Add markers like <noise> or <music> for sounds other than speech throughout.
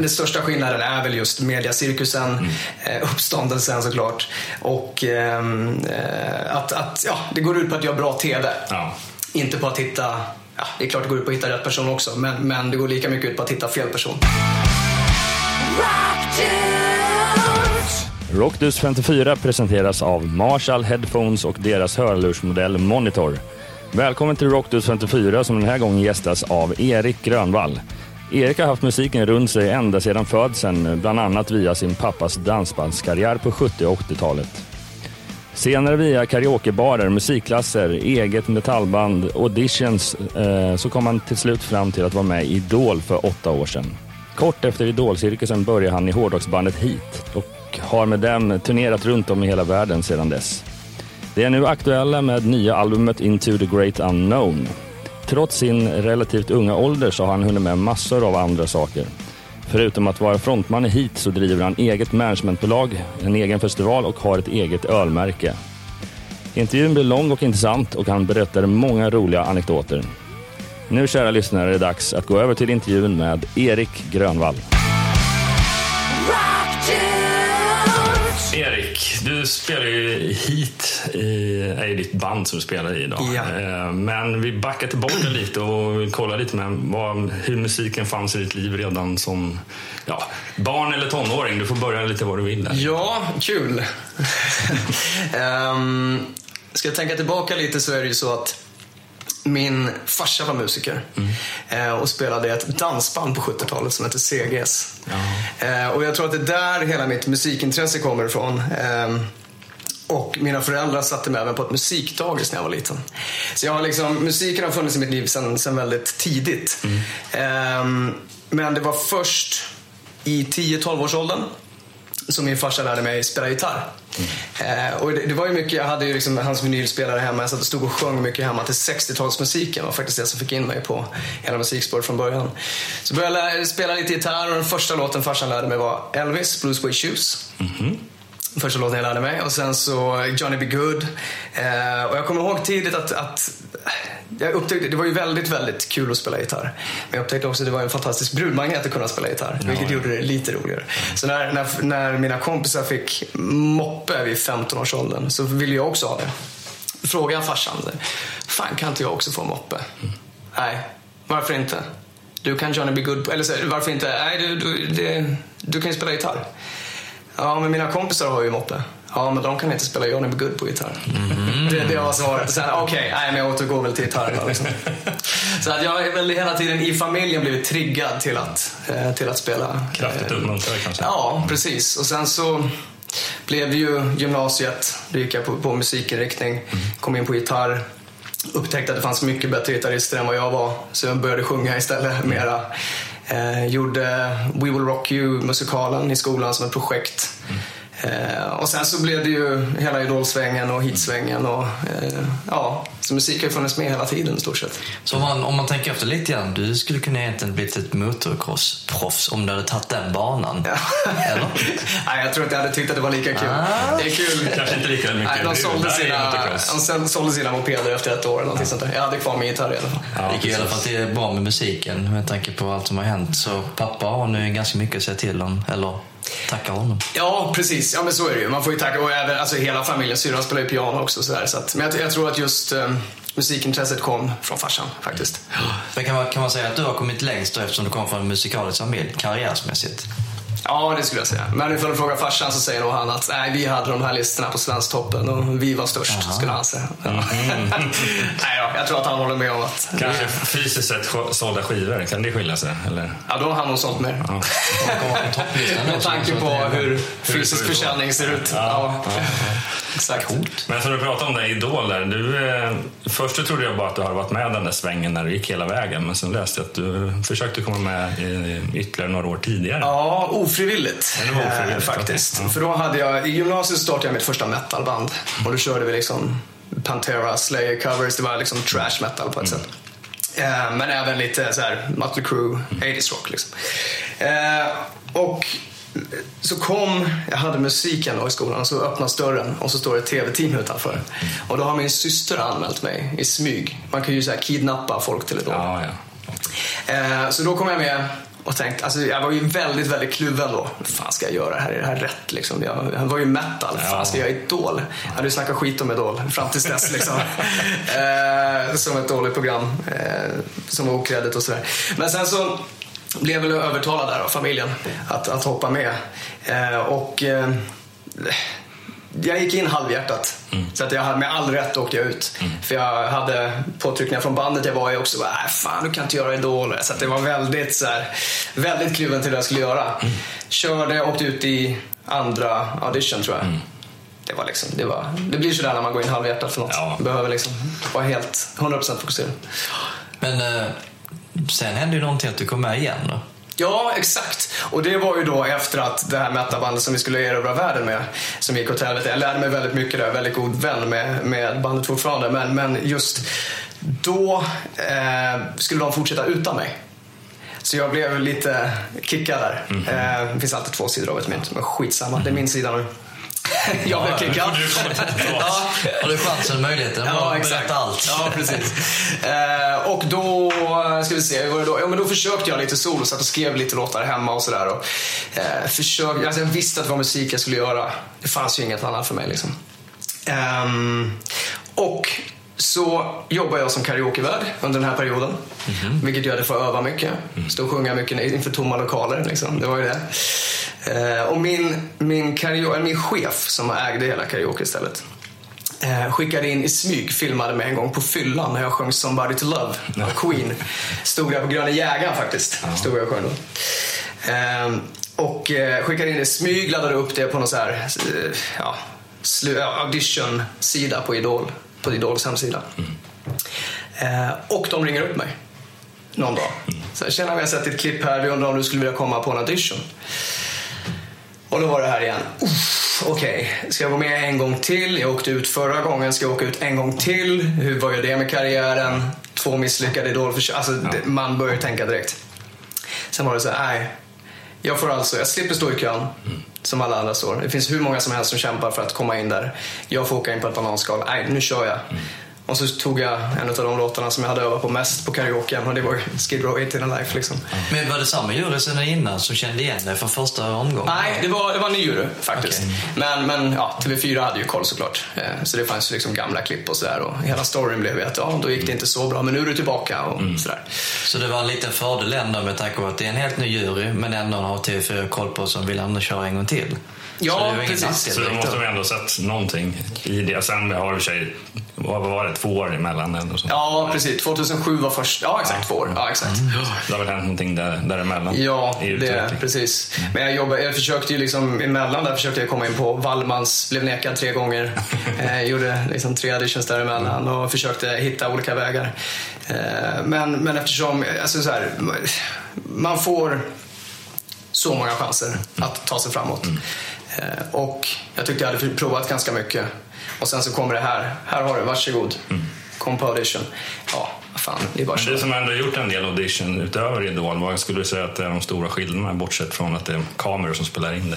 Den största skillnaden är väl just mediacirkusen, mm. eh, uppståndelsen såklart. Och ehm, eh, att, att ja, det går ut på att göra bra TV. Ja. Inte på att hitta, ja, det är klart det går ut på att hitta rätt person också, men, men det går lika mycket ut på att hitta fel person. Rockdus 54 presenteras av Marshall Headphones och deras hörlursmodell Monitor. Välkommen till Rockdus 54 som den här gången gästas av Erik Grönvall. Erik har haft musiken runt sig ända sedan födseln, bland annat via sin pappas dansbandskarriär på 70 och 80-talet. Senare via karaokebarer, musikklasser, eget metallband, auditions eh, så kom han till slut fram till att vara med i Idol för åtta år sedan. Kort efter Idolcirkusen började han i hårdrocksbandet Heat och har med dem turnerat runt om i hela världen sedan dess. Det är nu aktuella med nya albumet Into the Great Unknown Trots sin relativt unga ålder så har han hunnit med massor av andra saker. Förutom att vara frontman i Heat så driver han eget managementbolag, en egen festival och har ett eget ölmärke. Intervjun blir lång och intressant och han berättar många roliga anekdoter. Nu kära lyssnare är det dags att gå över till intervjun med Erik Grönvall. Du spelar ju hit i, är ditt band som du spelar i idag. Ja. Eh, men vi backar tillbaka lite och kollar lite med vad, hur musiken fanns i ditt liv redan som ja, barn eller tonåring. Du får börja lite var du vill. Där. Ja, kul. um, <laughs> ska jag tänka tillbaka lite så är det ju så att min farsa var musiker mm. och spelade ett dansband på 70-talet som hette CGS. Ja. Och jag tror att det är där hela mitt musikintresse kommer ifrån. Ehm, och mina föräldrar satte mig även på ett musikdagis när jag var liten. Så jag har liksom, musiken har funnits i mitt liv sedan, sedan väldigt tidigt. Mm. Ehm, men det var först i 10-12 års åldern som min farsa lärde mig spela gitarr. Mm. Eh, och det, det, var ju mycket, jag hade ju liksom hans vinylspelare hemma, jag satt och stod och sjöng mycket hemma till 60-talsmusiken var faktiskt det som fick in mig på hela musikspåret från början. Så började jag lära, spela lite gitarr och den första låten farsan lärde mig var Elvis, Blues Way Shoes. Mm Första låten jag lärde mig och sen så Johnny B. Good. Eh, och jag kommer ihåg tidigt att, att jag upptäckte, det var ju väldigt, väldigt kul att spela gitarr. Men jag upptäckte också att det var en fantastisk brudmagnet att kunna spela gitarr. Ja, vilket ja. gjorde det lite roligare. Så när, när, när, mina kompisar fick moppe vid 15 års så ville jag också ha det. Frågade jag farsan, fan kan inte jag också få moppe? Mm. Nej, varför inte? Du kan Johnny B. Good, eller så, varför inte? Nej, du, du, det, du kan ju spela gitarr. Ja, men mina kompisar har ju moppe. Ja, men de kan inte spela Johnny B. Good på gitarr. Mm. Det, det var svaret. Sen, okej, okay, men jag återgår väl till gitarr liksom. Så att jag har väl hela tiden i familjen blivit triggad till att, eh, till att spela. Kraftigt eh, uppmuntrad kanske? Ja, precis. Och sen så blev ju gymnasiet. Då gick jag på, på musikinriktning. Mm. Kom in på gitarr. Upptäckte att det fanns mycket bättre gitarrister än vad jag var. Så jag började sjunga istället mm. mera. Eh, gjorde We Will Rock You-musikalen i skolan som ett projekt. Mm. Eh, och sen så blev det ju hela Idolsvängen och hitsvängen och eh, ja, så musik har ju funnits med hela tiden i stort sett. Så om man, om man tänker efter lite grann, du skulle kunna egentligen blivit ett motocross-proffs om du hade tagit den banan? Ja. Eller? <laughs> Nej, jag tror inte jag hade tyckt att det var lika kul. Ah. Det är kul. Kanske inte lika mycket. Nej, de sålde sina, de sålde sina mopeder efter ett år eller ja. sånt där. Jag hade kvar min gitarr i alla fall. Ja, det gick i alla fall till bra med musiken med tanke på allt som har hänt. Så pappa har nu ganska mycket att säga till om, eller Tacka honom. Ja, precis. Ja, men så är det ju. Man får ju tacka. Och även, alltså, hela familjen, syrran spelar ju piano också. Så där, så att, men jag, jag, tror att just um, musikintresset kom från farsan faktiskt. Men kan man, kan man säga att du har kommit längst då eftersom du kommer från en musikalisk familj, karriärsmässigt? Ja, det skulle jag säga. Men ifall du frågar farsan så säger nog han att nej, vi hade de här listorna på Svensktoppen och vi var störst, Aha. skulle han säga. Ja. Mm. <laughs> nej, ja, jag tror att han håller med om att... Kanske fysiskt sett sålda skivor, kan det skilja sig? Eller? Ja, då har han nog sålt mer. Ja. <laughs> Med tanke på hur fysisk försäljning ser ut. Ja. Exakt. Coolt. Men som du pratade om det, Idol där. Du, eh, först trodde jag bara att du hade varit med den där svängen när du gick hela vägen. Men sen läste jag att du försökte komma med i, ytterligare några år tidigare. Ja, ofrivilligt. Ja, ofrivilligt eh, faktiskt. Ja. För då hade jag, i gymnasiet startade jag mitt första metalband. Och då körde vi liksom Pantera, Slayer covers. Det var liksom trash metal på ett mm. sätt. Eh, men även lite så här Mötley Crüe, 80s rock liksom. Eh, och så kom, jag hade musiken då i skolan och så öppnas dörren och så står det ett tv-team utanför. Mm. Och då har min syster anmält mig i smyg. Man kan ju så kidnappa folk till ett år. Ja, ja. Eh, så då kom jag med Och tänkt, alltså jag var ju väldigt, väldigt kluven då. Fan ska jag göra här? Är det här rätt liksom? Jag, jag var ju metal. Vad fan ska jag göra Idol? Jag hade ju snackat skit om Idol fram tills dess liksom. <laughs> eh, som ett dåligt program. Eh, som var okreddigt och sådär. Men sen så blev väl övertalad där av familjen att, att hoppa med. Eh, och eh, jag gick in halvhjärtat. Mm. Så att jag med all rätt åkte jag ut. Mm. För jag hade påtryckningar från bandet jag var i också. Äh, fan, du kan inte göra Idol. Så att det var väldigt, så här, väldigt kluven till vad jag skulle göra. Mm. Körde, åkte ut i andra audition tror jag. Mm. Det, var liksom, det, var, det blir sådär när man går in halvhjärtat för något. Ja. behöver liksom vara helt 100% fokuserad. Men eh, sen hände ju någonting att du kom med igen då. Ja, exakt. Och det var ju då efter att det här metabandet som vi skulle erövra världen med, som gick åt helvete. Jag lärde mig väldigt mycket där, väldigt god vän med, med bandet fortfarande. Men, men just då eh, skulle de fortsätta utan mig. Så jag blev lite kickad där. Mm -hmm. eh, det finns alltid två sidor av ett mynt, men skitsamma. Det är min sida nu. Jag blev kickad. ja. Har du chansen och möjligheten ja, exakt. allt. Ja, precis. Eh, och då, ska vi se, var det då? Ja, men då försökte jag lite solo, satt och skrev lite låtar hemma och sådär. Eh, försök, alltså jag visste att det var musik jag skulle göra. Det fanns ju inget annat för mig liksom. Eh, och så jobbade jag som karaokevärd under den här perioden. Mm -hmm. Vilket gör att jag får öva mycket. Mm. Stå och sjunga mycket inför tomma lokaler. Liksom. Det var ju det. Eh, och min, min, karaoke, min chef som ägde hela karaoke-stället eh, skickade in i smyg, filmade mig en gång på fyllan när jag sjöng Somebody to Love av Queen. Stod där på Gröna Jägaren faktiskt. Stod jag och sjöng då. Eh, och eh, skickade in i smyg, laddade upp det på någon så här, eh, ja, audition-sida på Idol på Idols hemsida. Mm. Eh, och de ringer upp mig någon dag. Mm. Så tjena, vi har sett ett klipp här. Vi undrar om du skulle vilja komma på en audition. Och då var det här igen. Okej, okay. ska jag gå med en gång till? Jag åkte ut förra gången. Ska jag åka ut en gång till? Hur var det med karriären? Två misslyckade idolförsök. Alltså, ja. man börjar tänka direkt. Sen var det så här, nej. Jag får alltså, jag slipper stå i kön. Mm som alla andra står. Det finns hur många som helst som kämpar för att komma in där. Jag får åka in på ett bananskal. Nej, nu kör jag. Mm. Och så tog jag en av de låtarna som jag hade övat på mest på karaoke och det var Skid Row 8 in a Life. Liksom. Men var det samma jury som innan som kände igen dig från första omgången? Nej, det var, det var en ny jury faktiskt. Okay. Men, men ja, TV4 hade ju koll såklart. Eh, så det fanns ju liksom gamla klipp och sådär. Och hela storyn blev ju att ja, då gick det inte så bra, men nu är du tillbaka och mm. sådär. Så det var en liten fördel ändå med tanke på att det är en helt ny jury, men ändå har TV4 koll på som vill ändå köra en gång till? Ja, precis. Så då måste vi ändå sett någonting i det. Sen har vi sig, vad var det, två år emellan? Eller så. Ja, precis. 2007 var först. Ja, exakt. Ja. Två år. Ja, exakt. Mm. Det har väl hänt någonting där, däremellan? Ja, det, precis. Men jag, jobbade, jag försökte ju liksom emellan där försökte jag komma in på Wallmans, blev nekad tre gånger. <laughs> eh, gjorde liksom tre auditions däremellan och försökte hitta olika vägar. Eh, men, men eftersom, alltså så här, man får så många chanser att ta sig framåt. Mm. Eh, och jag tyckte jag hade provat ganska mycket. Och sen så kommer det här. Här har du, varsågod. Mm. Kom på audition. Ja, fan, det är bara Men du som ändå gjort en del audition utöver Idol, vad skulle du säga att det är de stora skillnaderna bortsett från att det är kameror som spelar in det?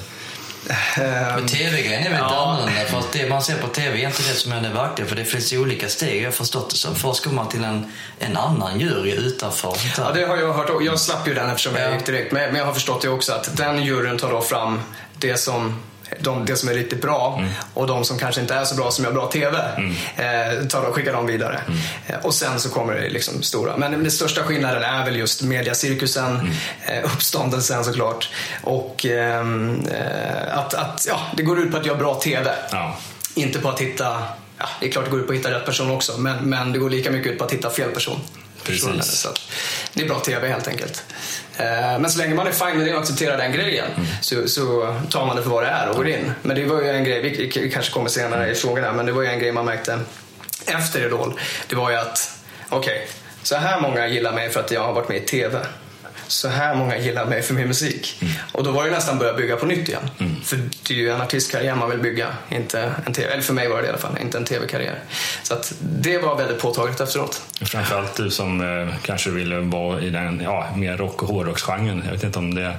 Men tv-grejen är väldigt ja. annorlunda. För att det man ser på tv är inte det som är det verkliga. För det finns ju olika steg. Jag har förstått det som. Först går man till en, en annan jury utanför. Ja, det har jag hört. Jag slapp ju den eftersom jag gick direkt. Men jag har förstått det också att den juryn tar då fram det som de, det som är riktigt bra mm. och de som kanske inte är så bra som gör bra TV. Mm. Eh, tar skickar dem vidare. Mm. Eh, och sen så kommer det liksom stora. Men den största skillnaden är väl just mediacirkusen, mm. eh, uppståndelsen såklart. Och ehm, eh, att, att ja, det går ut på att göra bra TV. Ja. Inte på att hitta Ja, det är klart det går ut på att hitta rätt person också, men, men det går lika mycket ut på att hitta fel person. Precis. Så det är bra TV helt enkelt. Eh, men så länge man är fine med det och accepterar den grejen mm. så, så, tar man det för vad det är och går in. Men det var ju en grej, vi kanske kommer senare i frågorna, men det var ju en grej man märkte efter Idol. Det var ju att, okej, okay, så här många gillar mig för att jag har varit med i TV så här många gillar mig för min musik. Mm. Och då var det nästan börja bygga på nytt igen. Mm. För det är ju en artistkarriär man vill bygga, inte en TV, eller för mig var det i alla fall, inte en TV-karriär. Så att det var väldigt påtagligt efteråt. Framförallt du som eh, kanske ville vara i den ja, mer rock och hårdrocksgenren. Jag vet inte om det...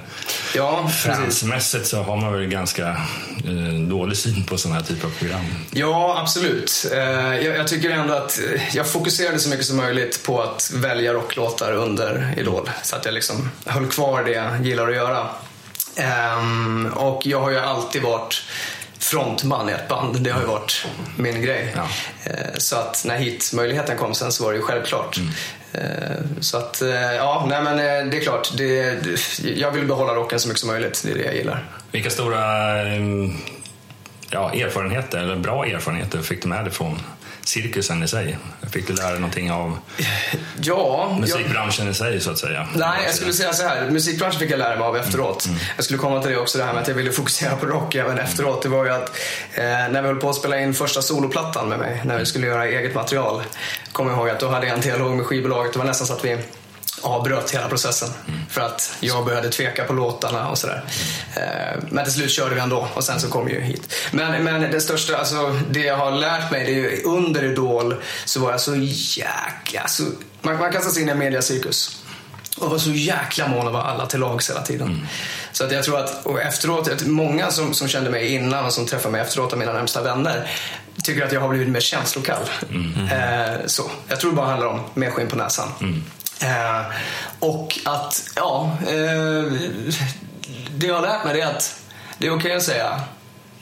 Ja, Fransmässigt så har man väl ganska eh, dålig syn på sådana här typer av program. Ja, absolut. Eh, jag, jag, tycker ändå att jag fokuserade så mycket som möjligt på att välja rocklåtar under Idol. Så att jag liksom höll kvar det jag gillar att göra. Um, och jag har ju alltid varit frontman i ett band. Det har ju varit min grej. Ja. Uh, så att när hitmöjligheten kom sen så var det ju självklart. Mm. Uh, så att, uh, ja, nej men det är klart. Det, jag vill behålla rocken så mycket som möjligt. Det är det jag gillar. Vilka stora ja, erfarenheter, eller bra erfarenheter, fick du med dig från cirkusen i sig? Fick du lära dig någonting av ja, musikbranschen jag... i sig så att säga? Nej, jag skulle säga så här. Musikbranschen fick jag lära mig av efteråt. Mm. Jag skulle komma till det också, det här med att jag ville fokusera på rock även mm. efteråt. Det var ju att eh, när vi höll på att spela in första soloplattan med mig, när vi skulle göra eget material, kommer jag ihåg att då hade jag en dialog med skivbolaget. Det var nästan så att vi avbröt hela processen mm. för att jag började tveka på låtarna och sådär. Mm. Men till slut körde vi ändå och sen så kom vi ju hit. Men, men det största, alltså det jag har lärt mig, det är ju under Idol så var jag så jäkla, så, man, man kastas in i en mediacirkus och var så jäkla mån vara alla till lags hela tiden. Mm. Så att jag tror att, och efteråt, många som, som kände mig innan och som träffade mig efteråt av mina närmsta vänner tycker att jag har blivit mer känslokall. Mm. Eh, så. Jag tror det bara handlar om mer skinn på näsan. Mm. Eh, och att, ja, eh, det jag har lärt mig är att det är okej okay att säga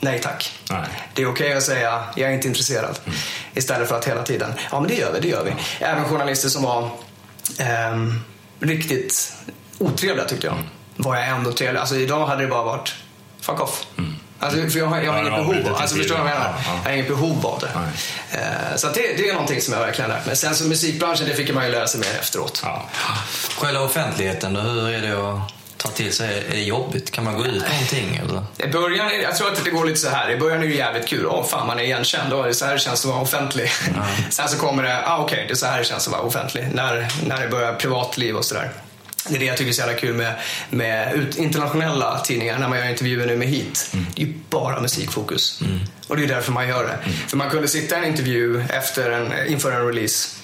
nej tack. Nej. Det är okej okay att säga jag är inte intresserad. Mm. Istället för att hela tiden, ja men det gör vi, det gör vi. Även journalister som var eh, riktigt otrevliga tyckte jag. Mm. Var jag ändå trevlig. Alltså idag hade det bara varit fuck off. Mm. Alltså, för jag har, jag har inget behov av alltså, förstår vad jag menar? Ja, ja. Jag har inget behov av det. Uh, så det, det är någonting som jag verkligen lärt mig. Sen så musikbranschen, det fick man ju lära sig mer efteråt. Ja. Själva offentligheten då, hur är det att ta till sig? Är det jobbigt? Kan man gå ut någonting? Eller? I början, jag tror att det går lite så här. I början är det jävligt kul. Åh fan, man är igenkänd. Oh, det är så här det känns att vara offentlig. Mm. <laughs> Sen så kommer det, ah, okej, okay, det är så här det känns att vara offentlig. När, när det börjar privatliv och sådär. Det är det jag tycker är så jävla kul med, med internationella tidningar när man gör intervjuer nu med hit. Mm. Det är ju bara musikfokus. Mm. Och det är därför man gör det. Mm. För man kunde sitta i en intervju efter en, inför en release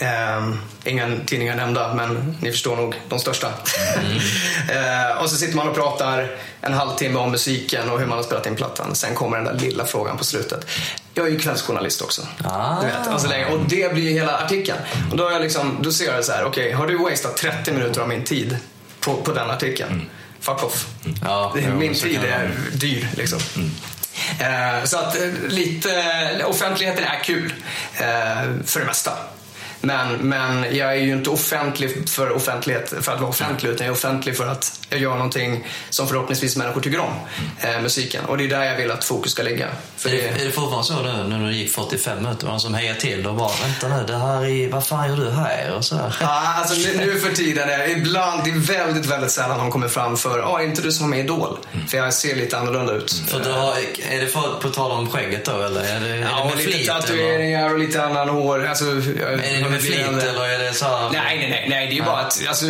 Um, ingen tidningar nämnda, men ni förstår nog de största. Mm. uh, <laughs> och så sitter man och pratar en halvtimme om musiken och hur man har spelat in plattan. Sen kommer den där lilla frågan på slutet. Jag är ju kvällsjournalist också. Ah. Du vet, alltså, och det blir ju hela artikeln. Och då, är jag liksom, då ser jag det så här, okej, okay, har du wasted 30 minuter av min tid på, på den artikeln? Mm. Fuck off. Mm. Ja, min tid är dyr liksom. Uh, så att uh, lite, offentligheten är kul för det mesta. Men, men jag är ju inte offentlig för offentlighet för att vara offentlig utan jag är offentlig för att jag gör någonting som förhoppningsvis människor tycker om. Eh, musiken. Och det är där jag vill att fokus ska ligga. För är, det, är det fortfarande så nu när du gick 45 minuter? Någon som hejar till och bara vänta nu, det här är, vad fan gör du här? Och så. Ja, alltså nu, nu för tiden är det ibland, det är väldigt, väldigt sällan de kommer fram för, ja, är inte du som är med Idol? Mm. För jag ser lite annorlunda ut. För du har, är det för, på tal om skägget då eller? Är det, ja, är det med lite tatueringar och lite annan hår. Alltså, det med flit eller är det så här... Nej, nej, nej, nej. Det är ju bara att alltså,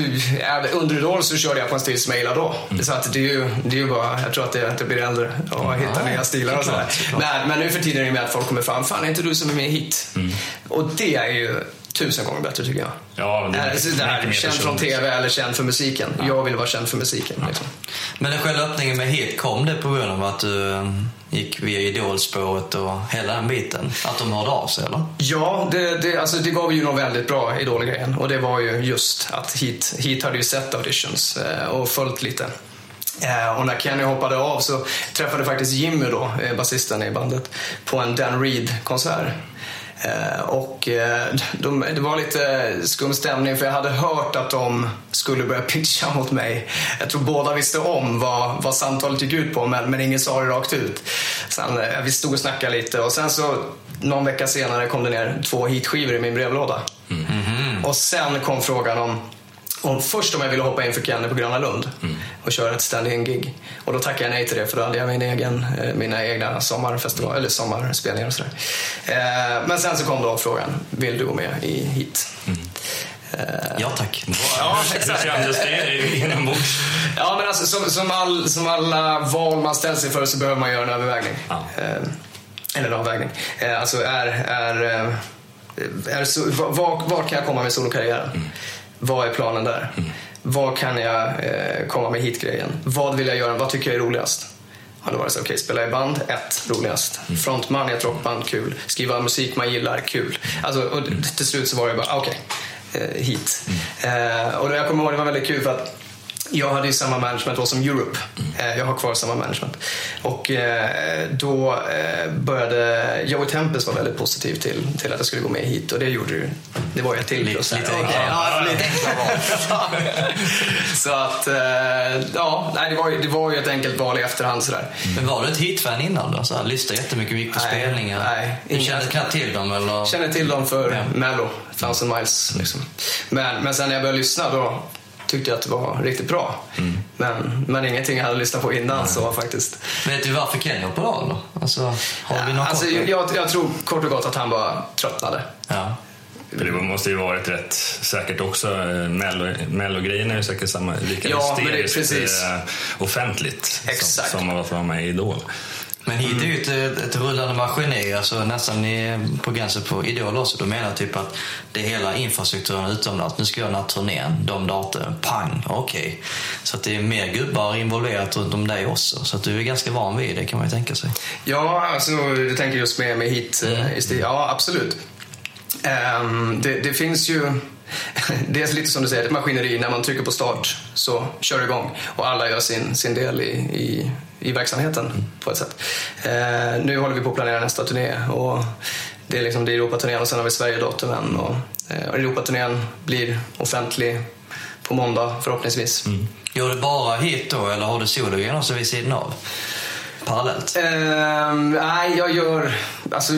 under Idol så körde jag på en stil som jag gillade då. Mm. Så att det är ju, det är ju bara, jag tror att det, det blir äldre och hittar nya stilar och sådär. Men, men nu för tiden är det med att folk kommer fram, fan är inte du som är med hit? Mm. Och det är ju tusen gånger bättre tycker jag. Ja, det, är, det här, känd från TV eller känd för musiken. Ja. Jag vill vara känd för musiken. Ja. Liksom. Men den själva öppningen med Hit, kom det på grund av att du um, gick via Idolspåret och hela den biten? Att de hörde av sig eller? Ja, det, det, alltså, det gav ju något väldigt bra Idol-grejen. Och det var ju just att Hit, Hit hade ju sett auditions eh, och följt lite. Eh, och när Kenny hoppade av så träffade faktiskt Jimmy då, eh, basisten i bandet, på en Dan Reed-konsert. Eh, och eh, de, det var lite skum stämning för jag hade hört att de skulle börja pitcha mot mig. Jag tror båda visste om vad, vad samtalet gick ut på men, men ingen sa det rakt ut. Sen, eh, vi stod och snackade lite och sen så någon vecka senare kom det ner två hitskivor i min brevlåda. Mm -hmm. Och sen kom frågan om om, först om jag ville hoppa in för Kenny på Gröna Lund mm. och köra ett stand-in-gig. Och då tackade jag nej till det för då hade jag min egen, eh, mina egna sommarfestival, eller sommarspelningar och sådär. Eh, men sen så kom då frågan, vill du gå med i hit? Mm. Eh, ja tack. Ja, exakt. Hur kändes det inombords? Ja, men alltså, som, som, all, som alla val man ställs sig för så behöver man göra en övervägning. Ja. eller en avvägning. alltså är, är, är så, var, var kan jag komma med solokarriären? Mm. Vad är planen där? Mm. Vad kan jag eh, komma med hit-grejen? Vad vill jag göra? Vad tycker jag är roligast? Och då var det så, okej, okay, spela i band, ett, roligast. Mm. Frontman i ett rockband, kul. Skriva musik man gillar, kul. Alltså, och till slut så var det bara, okej, okay, eh, hit. Mm. Eh, och då jag kommer ihåg, det var väldigt kul för att jag hade ju samma management då som Europe. Mm. Jag har kvar samma management. Och eh, då eh, började Joey Tempest vara väldigt positiv till, till att jag skulle gå med hit och det gjorde ju, det var ju ett till plus. Lite enklare ja, lite <laughs> <laughs> Så att, ja, nej, det, var ju, det var ju ett enkelt val i efterhand sådär. Men var du ett hitfan innan då? Så här, lyssnade jättemycket, gick på nej, spelningar? Nej. Du kände knappt till dem eller? Kände till dem för ja. Mello, Thousand Miles liksom. Men, men sen när jag började lyssna då tyckte jag att det var riktigt bra. Mm. Men, men ingenting jag hade lyssnat på innan mm. så faktiskt. Vet du varför Kenny hoppade av då? Alltså, har vi något alltså, jag, jag, tror kort och gott att han bara tröttnade. Ja. För det måste ju varit rätt säkert också. Mello-grejen är ju säkert samma, lika ja, hysteriskt eh, offentligt Exakt. som, som att vara med i Idol. Men hit är ju ett, ett rullande maskineri, alltså nästan på gränsen på Idol också. De menar typ att det är hela infrastrukturen utomlands. Nu ska jag den här turnén, de datumen, pang, okej. Okay. Så att det är mer gubbar involverat runt om dig också. Så att du är ganska van vid det kan man ju tänka sig. Ja, alltså du tänker just med, med hit. Eh, mm. Ja, absolut. Um, det, det finns ju <laughs> det är lite som du säger, ett maskineri. När man trycker på start så kör det igång och alla gör sin, sin del i, i, i verksamheten mm. på ett sätt. Eh, nu håller vi på att planera nästa turné och det är, liksom, det är Europaturnén och sen har vi Sverigedatumen och, eh, Europaturnén blir offentlig på måndag förhoppningsvis. Mm. Gör du bara hit då eller har du sologrejer också vid sidan av? parallellt? Uh, nej, jag gör... Alltså,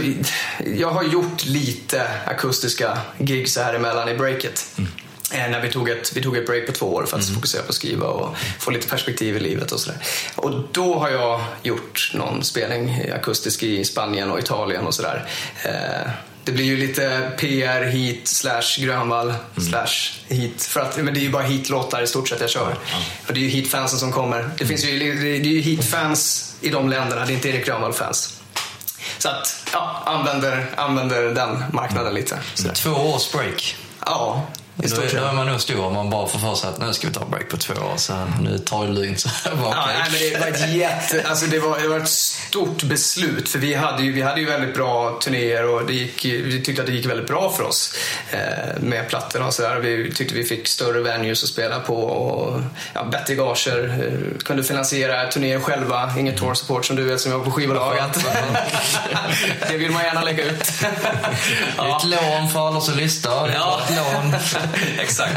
jag har gjort lite akustiska gigs här emellan i breaket. Mm. Eh, när vi tog, ett, vi tog ett break på två år för att mm. fokusera på att skriva och få lite perspektiv i livet och sådär. Och då har jag gjort någon spelning akustisk i Spanien och Italien och sådär. Eh, det blir ju lite PR hit slash Grönvall mm. slash hit. För att, men det är ju bara hitlåtar i stort sett jag kör. Och det är ju hitfansen som kommer. Det finns ju, det är ju hitfans i de länderna, det är inte Erik Grönvall-fans. Så att, ja, använder, använder den marknaden lite. Så. Två års break. Ja, då, då är man nog stor om man bara får för sig att nu ska vi ta en break på två år, så nu tar det lugnt. <laughs> Ja, nej, men det var ett jätte, alltså det var, det var ett stort beslut för vi hade ju, vi hade ju väldigt bra turnéer och det gick, vi tyckte att det gick väldigt bra för oss eh, med plattorna och sådär. Vi tyckte vi fick större venues att spela på och ja, bättre gager. Eh, kunde finansiera turnéer själva, inget tour support som du vet som jag på skivbolaget. <laughs> det vill man gärna lägga ut. ja. Ett lån för alla som lyssnar. Ja. Ett lån. <laughs> Exakt.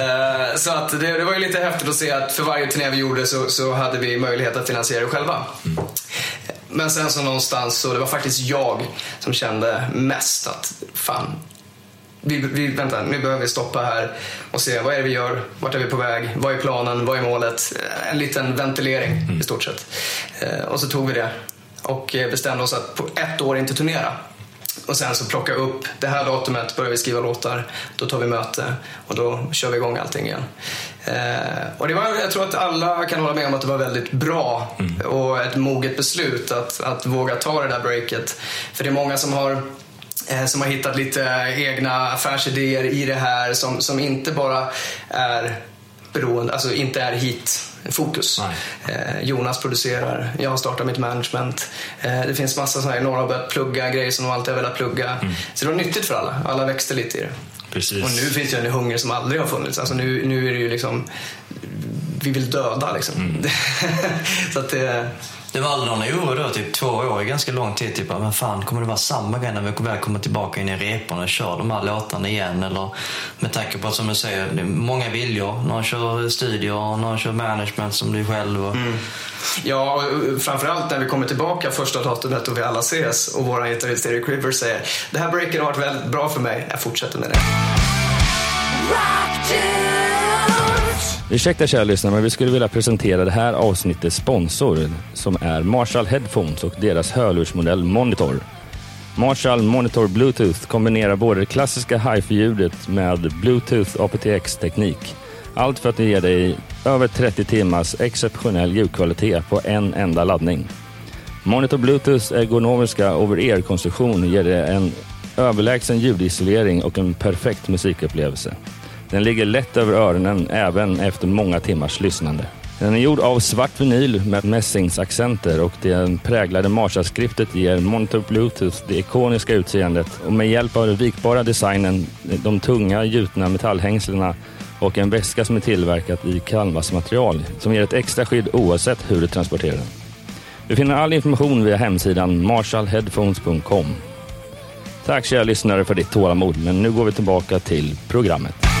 Uh, så att det, det, var ju lite häftigt att se att för varje turné vi gjorde så, så hade vi möjlighet att finansiera det själva. Mm. Men sen så någonstans så det var faktiskt jag som kände mest att fan, vi, vi, vänta, nu behöver vi stoppa här och se vad är det vi gör, vart är vi på väg, vad är planen, vad är målet? En liten ventilering mm. i stort sett. Uh, och så tog vi det och bestämde oss att på ett år inte turnera. Och sen så plocka upp, det här datumet börjar vi skriva låtar, då tar vi möte och då kör vi igång allting igen. Eh, och det var, jag tror att alla kan hålla med om att det var väldigt bra mm. och ett moget beslut att, att våga ta det där breaket. För det är många som har eh, som har hittat lite egna affärsidéer i det här som, som inte bara är beroende, alltså inte är hit fokus. Eh, Jonas producerar, jag har startat mitt management. Eh, det finns massa sådana här, några har börjat plugga grejer som de alltid har velat plugga. Mm. Så det var nyttigt för alla, alla växte lite i det. Precis. Och nu finns det en hunger som aldrig har funnits. Alltså nu, nu är det ju liksom, vi vill döda liksom. Mm. <laughs> så att det, det var aldrig någon oro då, typ två år, ganska lång tid. Typ, men fan, kommer det vara samma grej när vi väl kommer tillbaka in i reporna och kör de här låtarna igen? Eller med tanke på, som du säger, det är många viljor. Någon kör studier, någon kör management som du själv. Och... Mm. Ja, och framförallt när vi kommer tillbaka första datumet och vi alla ses och vår gitarrist Eric Rivers säger det här breaket har varit väldigt bra för mig, jag fortsätter med det. Ursäkta kära lyssnare, men vi skulle vilja presentera det här avsnittets sponsor som är Marshall Headphones och deras hörlursmodell Monitor. Marshall Monitor Bluetooth kombinerar både det klassiska hifi-ljudet med Bluetooth aptX-teknik. Allt för att ge dig över 30 timmars exceptionell ljudkvalitet på en enda laddning. Monitor Bluetooths ergonomiska over-ear-konstruktion ger dig en överlägsen ljudisolering och en perfekt musikupplevelse. Den ligger lätt över öronen även efter många timmars lyssnande. Den är gjord av svart vinyl med mässingsaccenter och det präglade Marshall-skriftet ger Monitor Bluetooth det ikoniska utseendet och med hjälp av den vikbara designen, de tunga gjutna metallhängslena och en väska som är tillverkat i canvasmaterial som ger ett extra skydd oavsett hur du transporterar den. Du finner all information via hemsidan marshallheadphones.com. Tack kära lyssnare för ditt tålamod, men nu går vi tillbaka till programmet.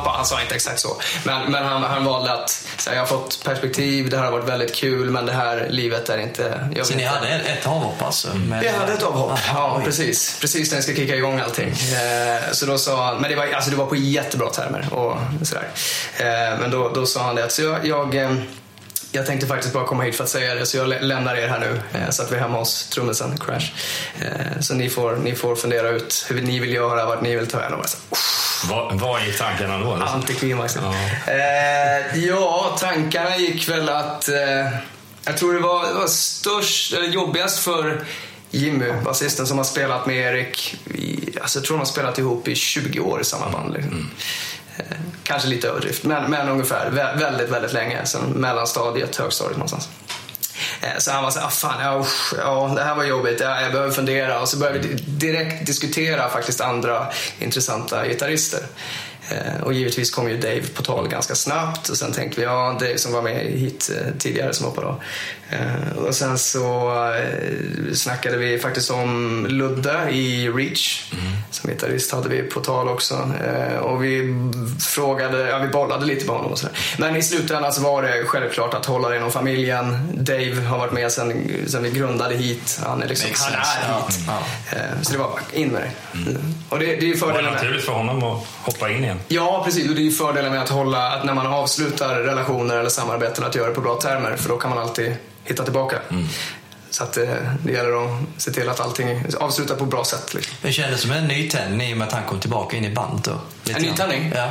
Han, sa inte exakt så, men, men han, han valde att säga jag har fått perspektiv, det här har varit väldigt kul, men det här livet är inte... Jag Så ni hade ett, ett avhopp alltså? Med, Vi hade ett avhopp. Aha, Ja, oj. precis. Precis när jag ska kicka igång allting. Eh, så då sa han, men det var, alltså det var på jättebra termer och sådär. Eh, men då, då sa han det att så jag, jag, eh, jag tänkte faktiskt bara komma hit för att säga det, så jag lä- lämnar er här nu. Så att vi är hemma hos trummisen, Crash. Så ni får, ni får fundera ut hur ni vill göra, vart ni vill ta vägen. Och jag sa, Vad, vad gick tankarna då? Antiklimax. Ja. Eh, ja, tankarna gick väl att... Eh, jag tror det var, det var störst, eller jobbigast för Jimmy, basisten som har spelat med Erik. I, alltså jag tror de har spelat ihop i 20 år i samma band. Liksom. Eh, kanske lite överdrift, men, men ungefär. Vä- väldigt, väldigt länge. Sen mellanstadiet, högstadiet någonstans. Eh, så han var så ah, fan, ja, usch, ja, det här var jobbigt, ja, jag behöver fundera. Och så började vi direkt diskutera faktiskt andra intressanta gitarrister. Eh, Och givetvis kom ju Dave på tal ganska snabbt och sen tänkte vi, ja, Dave som var med hit eh, tidigare som hoppade av. Eh, Och sen så snackade vi faktiskt om Ludde i Reach. Som gitarrist hade vi på tal också. Och vi frågade, ja vi bollade lite med honom och sådär. Men i slutändan så var det självklart att hålla det inom familjen. Dave har varit med sen, sen vi grundade hit. Han är liksom, han är hit. Eh, Så det var bara in med det. Mm. Och det, det är ju Var det fördelen med naturligt för honom att hoppa in igen? Ja, precis. Och det är ju fördelen med att hålla, att när man avslutar relationer eller samarbeten, att göra det på bra termer. För då kan man alltid hitta tillbaka. Så att eh, det gäller att se till att allting avslutar på ett bra sätt. Liksom. Det kändes som en nytändning i och med att han kom tillbaka in i bandet En nytändning? Ja.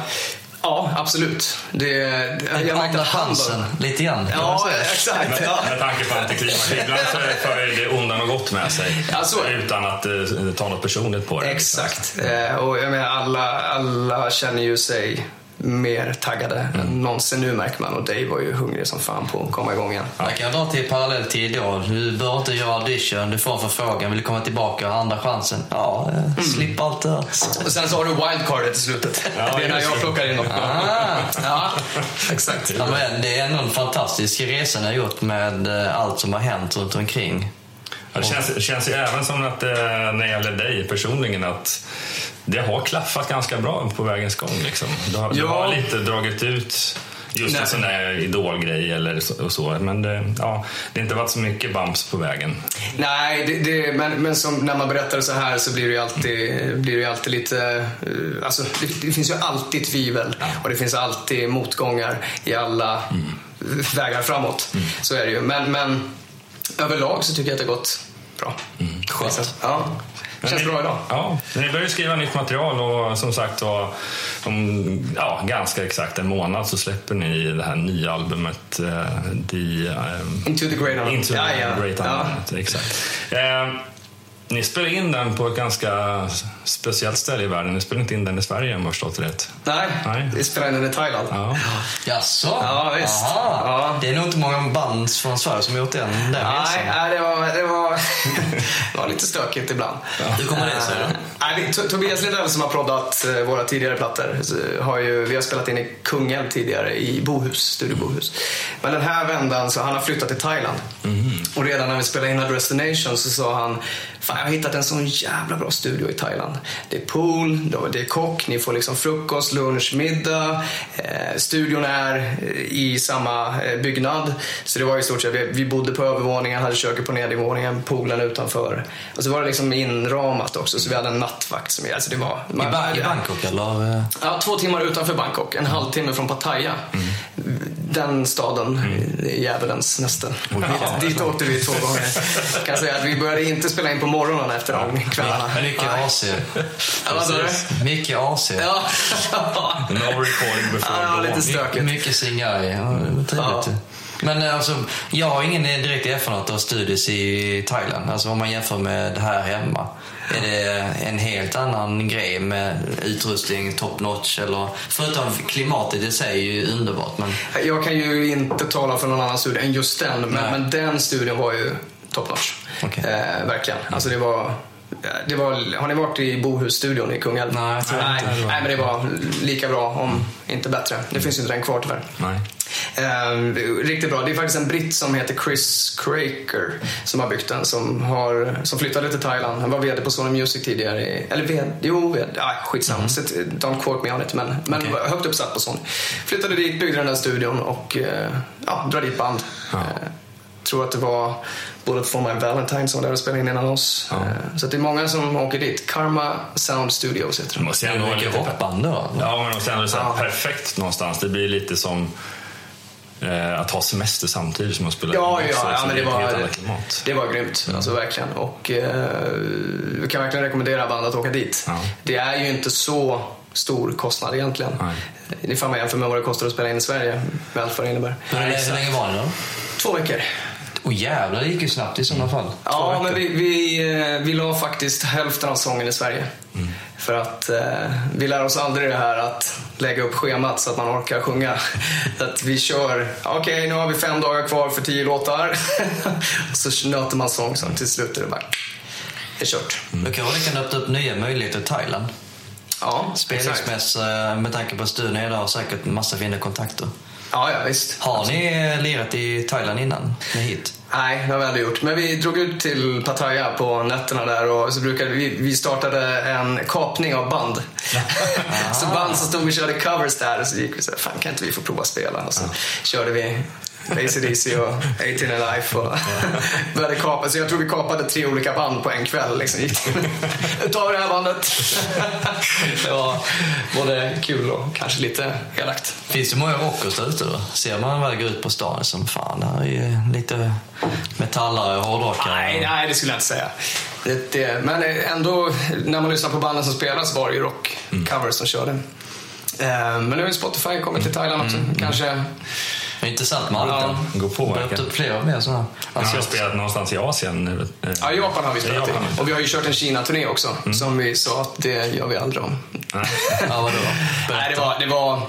Ja, absolut. Det, jag märkte att han bör- lite grann. Ja, exakt. Ja. Med tanke på antiklimax. Ibland så för det onda något gott med sig. Ja, så är det. utan att eh, ta något personligt på det. Exakt. Eh, och jag menar, alla, alla känner ju sig mer taggade än någonsin nu märker man. Och Dave var ju hungrig som fan på att komma igång igen. Jag kan dra till parallell till Idol. Du bör inte göra audition, du får en förfrågan, vill du komma tillbaka, andra chansen. Ja, eh, slipp allt det. Och sen så har du wildcardet i slutet. Ja, <laughs> det är när jag plockar in dem. Ah. Ja, exakt. Ja, men det är ändå en fantastisk resa ni har gjort med eh, allt som har hänt runt omkring. Ja, Det känns, det känns ju även som att eh, när det gäller dig personligen att det har klaffat ganska bra på vägens gång. Liksom. Du, har, du Ja. har lite dragit ut just Nej. en sån där idolgrej eller så, och så. Men det, ja, det har inte varit så mycket bumps på vägen. Nej, det, det, men, men när man berättar så här så blir det ju alltid, blir det alltid lite... eh, Alltså, det, finns ju alltid tvivel och det finns alltid motgångar i alla vägar framåt. Så är det ju. Men, men överlag så tycker jag att det har gått bra. Skönt. Ja, det känns bra idag. Ja, ni börjar skriva nytt material och som sagt var, om ja, ganska exakt en månad så släpper ni det här nya albumet eh, The, eh, Into the Great Unknown. Into Ja, the ja. Great. Unknown. Exakt. Eh, ni spelar in den på ett ganska speciellt ställe i världen. Ni spelar inte in den i Sverige om jag förstått rätt. Nej, Nej. vi spelar in den i Thailand. Ja. Jaså? Ja, visst. Aha. Ja. Det är nog inte många band från Sverige som har gjort den, den Nej, nej, det var, det var, det var lite stökigt ibland. Hur kommer det sig då? Nej, vi- To- Tobias Lindell som har proddat eh, våra tidigare plattor har ju, vi har spelat in i Kungälv tidigare i Bohus, Studio Bohus. Men den här vändan så han har flyttat till Thailand. Och redan när vi spelade in A Destination så sa han Fan, jag har hittat en sån jävla bra studio i Thailand. Det är pool, det är kock, ni får liksom frukost, lunch, middag. Eh, studion är eh, i samma eh, byggnad. Så det var i stort sett, vi, vi bodde på övervåningen, hade köket på nedervåningen, poolen utanför. Och så var det liksom inramat också, så vi hade en nattvakt som alltså det var... I, ba- I Bangkok eller? Ja, två timmar utanför Bangkok, en halvtimme från Pattaya. Den staden, mm. djävulens näste. Dit, dit åkte vi två gånger. Kan säga att vi började inte spela in på morgonen efter de kvällarna. Mycket Nej. AC. Ja? Mycket AC. Ja. <laughs> No recording before Ja, lite Stökigt. mycket Singai. Ja, trevligt. Ja. Men eh, alltså, jag har ingen direkt erfarenhet av studios i Thailand. Alltså om man jämför med det här hemma. Är det en helt annan grej med utrustning, top notch eller förutom klimatet i sig är ju underbart. Men... Jag kan ju inte tala för någon annan studio än just den, men, men den studion var ju top notch. Okej. Eh, verkligen. Alltså det var, det var, har ni varit i Bohusstudion i Kungälv? Nej, jag tror nej, inte var. nej, men det var lika bra, om inte bättre. Det finns ju inte den kvar tyvärr. Nej. Eh, riktigt bra. Det är faktiskt en britt som heter Chris Craker som har byggt den. Som, har, som flyttade till Thailand. Han var VD på Sony Music tidigare. i- Eller VD, jo, VD, ja, skitsamma. Så, don't quote me on it. Men, men var högt uppsatt på Sony. Flyttade dit, byggde den där studion och eh, ja, drar dit band. Ja. Eh, tror att det var Bullet for my Valentine som var där och spelade in innan oss. Eh, så att det är många som åker dit. Karma Sound Studios heter Det de. måste ändå vara mycket rockband då. Ja, men måste ändå så här Ja. perfekt någonstans. Det blir lite som eh, att ha semester samtidigt som att spela Ja, in ja, också. ja, Så men det var, det var grymt. Alltså verkligen. Och eh, vi kan verkligen rekommendera band att åka dit. Ja. Det är ju inte så stor kostnad egentligen. Nej. Ifall man jämför med vad det kostar att spela in i Sverige med allt vad det innebär. Hur, länge- hur länge var ni då? Två veckor. Åh jävlar, det gick ju snabbt i sådana fall. Två Ja, men vi, vi, eh, vi la faktiskt hälften av sången i Sverige. För att eh, vi lär oss aldrig det här att lägga upp schemat så att man orkar sjunga. <laughs> att vi kör, okej nu har vi fem dagar kvar för tio låtar. och <laughs> så nöter man sång så till slut är det bara, det är kört. Då kanske det kan öppna upp nya möjligheter i Thailand. Ja. Spelningsmässigt, med tanke på att studion där och säkert massa fina kontakter. Ja, ja visst. Har ni lirat i Thailand innan ni är hit? Nej, det har vi aldrig gjort. Men vi drog ut till Pattaya på nätterna där och så brukade vi, vi startade en kapning av band. <laughs> så band som stod och körde covers där och så gick vi så här, fan kan inte vi få prova att spela? Och så körde vi AC/DC och 18 Alive och började kapa. Så jag tror vi kapade tre olika band på en kväll. Liksom. Nu tar vi det här bandet. det var både kul och kanske lite elakt. Finns det många rockers där ute då? Ser man väl gå ut på stan som fan, det här är ju lite metallare och hårdrockare. Nej, nej, det skulle jag inte säga. Det, det, men ändå, när man lyssnar på banden som spelas var det ju rockcovers som körde. Eh, Men nu har ju Spotify kommit till Thailand också. Kanske... Det är intressant med allt Ja. Går på, har öppnat upp fler mer sådana. Han har Alltså, spelat någonstans i Asien. Ja, Japan har vi spelat i. Och vi har ju kört en Kina-turné också. Som vi sa att det gör vi aldrig om. Nej. <laughs> ja, vadå? Nej, det var... Det var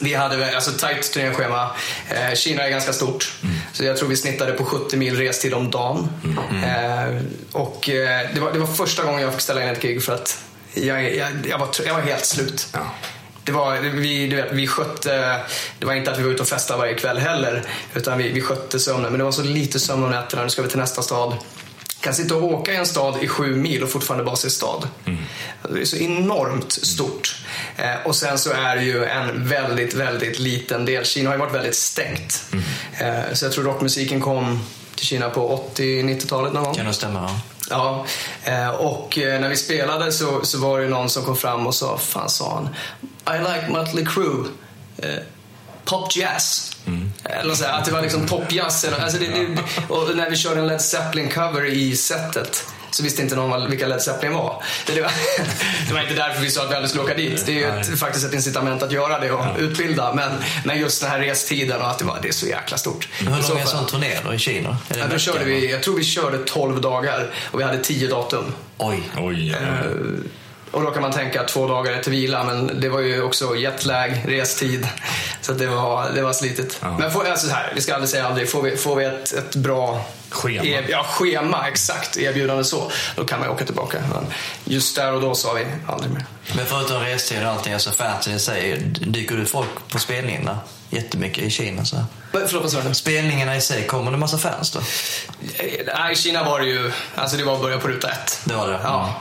vi hade väl- alltså tajt turnéschema. Eh, Kina är ganska stort. Så jag tror vi snittade på 70 mil restid om dagen. Eh, och eh, det, var, det var första gången jag fick ställa in ett gig för att jag, jag, jag, var, jag var helt slut. Ja. Det var, vi, du vet, vi skötte, det var inte att vi var ute och festade varje kväll heller, utan vi, vi skötte sömnen. Men det var så lite sömn om nätterna, nu ska vi till nästa stad. Kan sitta och åka i en stad i sju mil och fortfarande bara se stad. Det är så enormt stort. Eh, och sen så är det ju en väldigt, väldigt liten del. Kina har ju varit väldigt stängt. Eh, så jag tror rockmusiken kom till Kina på 80-90-talet någon gång. Kan nog stämma. Ja. Ja, eh, och eh, när vi spelade så, så var det någon som kom fram och sa, fan sa han, I like Mötley Crüe. Eh, pop jazz. Eller så här, att det var liksom popjazz. eller- Alltså det, det, och när vi körde en Led Zeppelin-cover i setet så visste inte någon vad- vilka Led Zeppelin var. Det, var <laughs> det var inte därför vi sa att vi aldrig skulle åka dit. Det är ju ett, faktiskt ett incitament att göra det och utbilda. Men, men just den här restiden och att det, var, det är så jäkla stort. Men Hur lång är en sån turné då i Kina? Ja, då körde vi, jag tror vi körde 12 dagar och vi hade 10 datum. Oj. Oj. Eh, Och då kan man tänka att två dagar är till vila, men det var ju också jetlag, restid. Så det, var, det var slitigt. Ja. Men får, alltså så här, vi ska aldrig säga aldrig. Får vi, får vi ett, ett bra Schema. E- ja, schema, exakt. Erbjudande så. Då kan man åka tillbaka. Men just där och då sa vi aldrig mer. Men förutom restid och allting, alltså fansen i sig, dyker det folk på spelningarna? Jättemycket i Kina så. Förlåt, vad sa du? Spelningarna i sig, kommer det massa fans då? Nej, i Kina var det ju, alltså det var att börja på ruta ett. Det var det? Ja.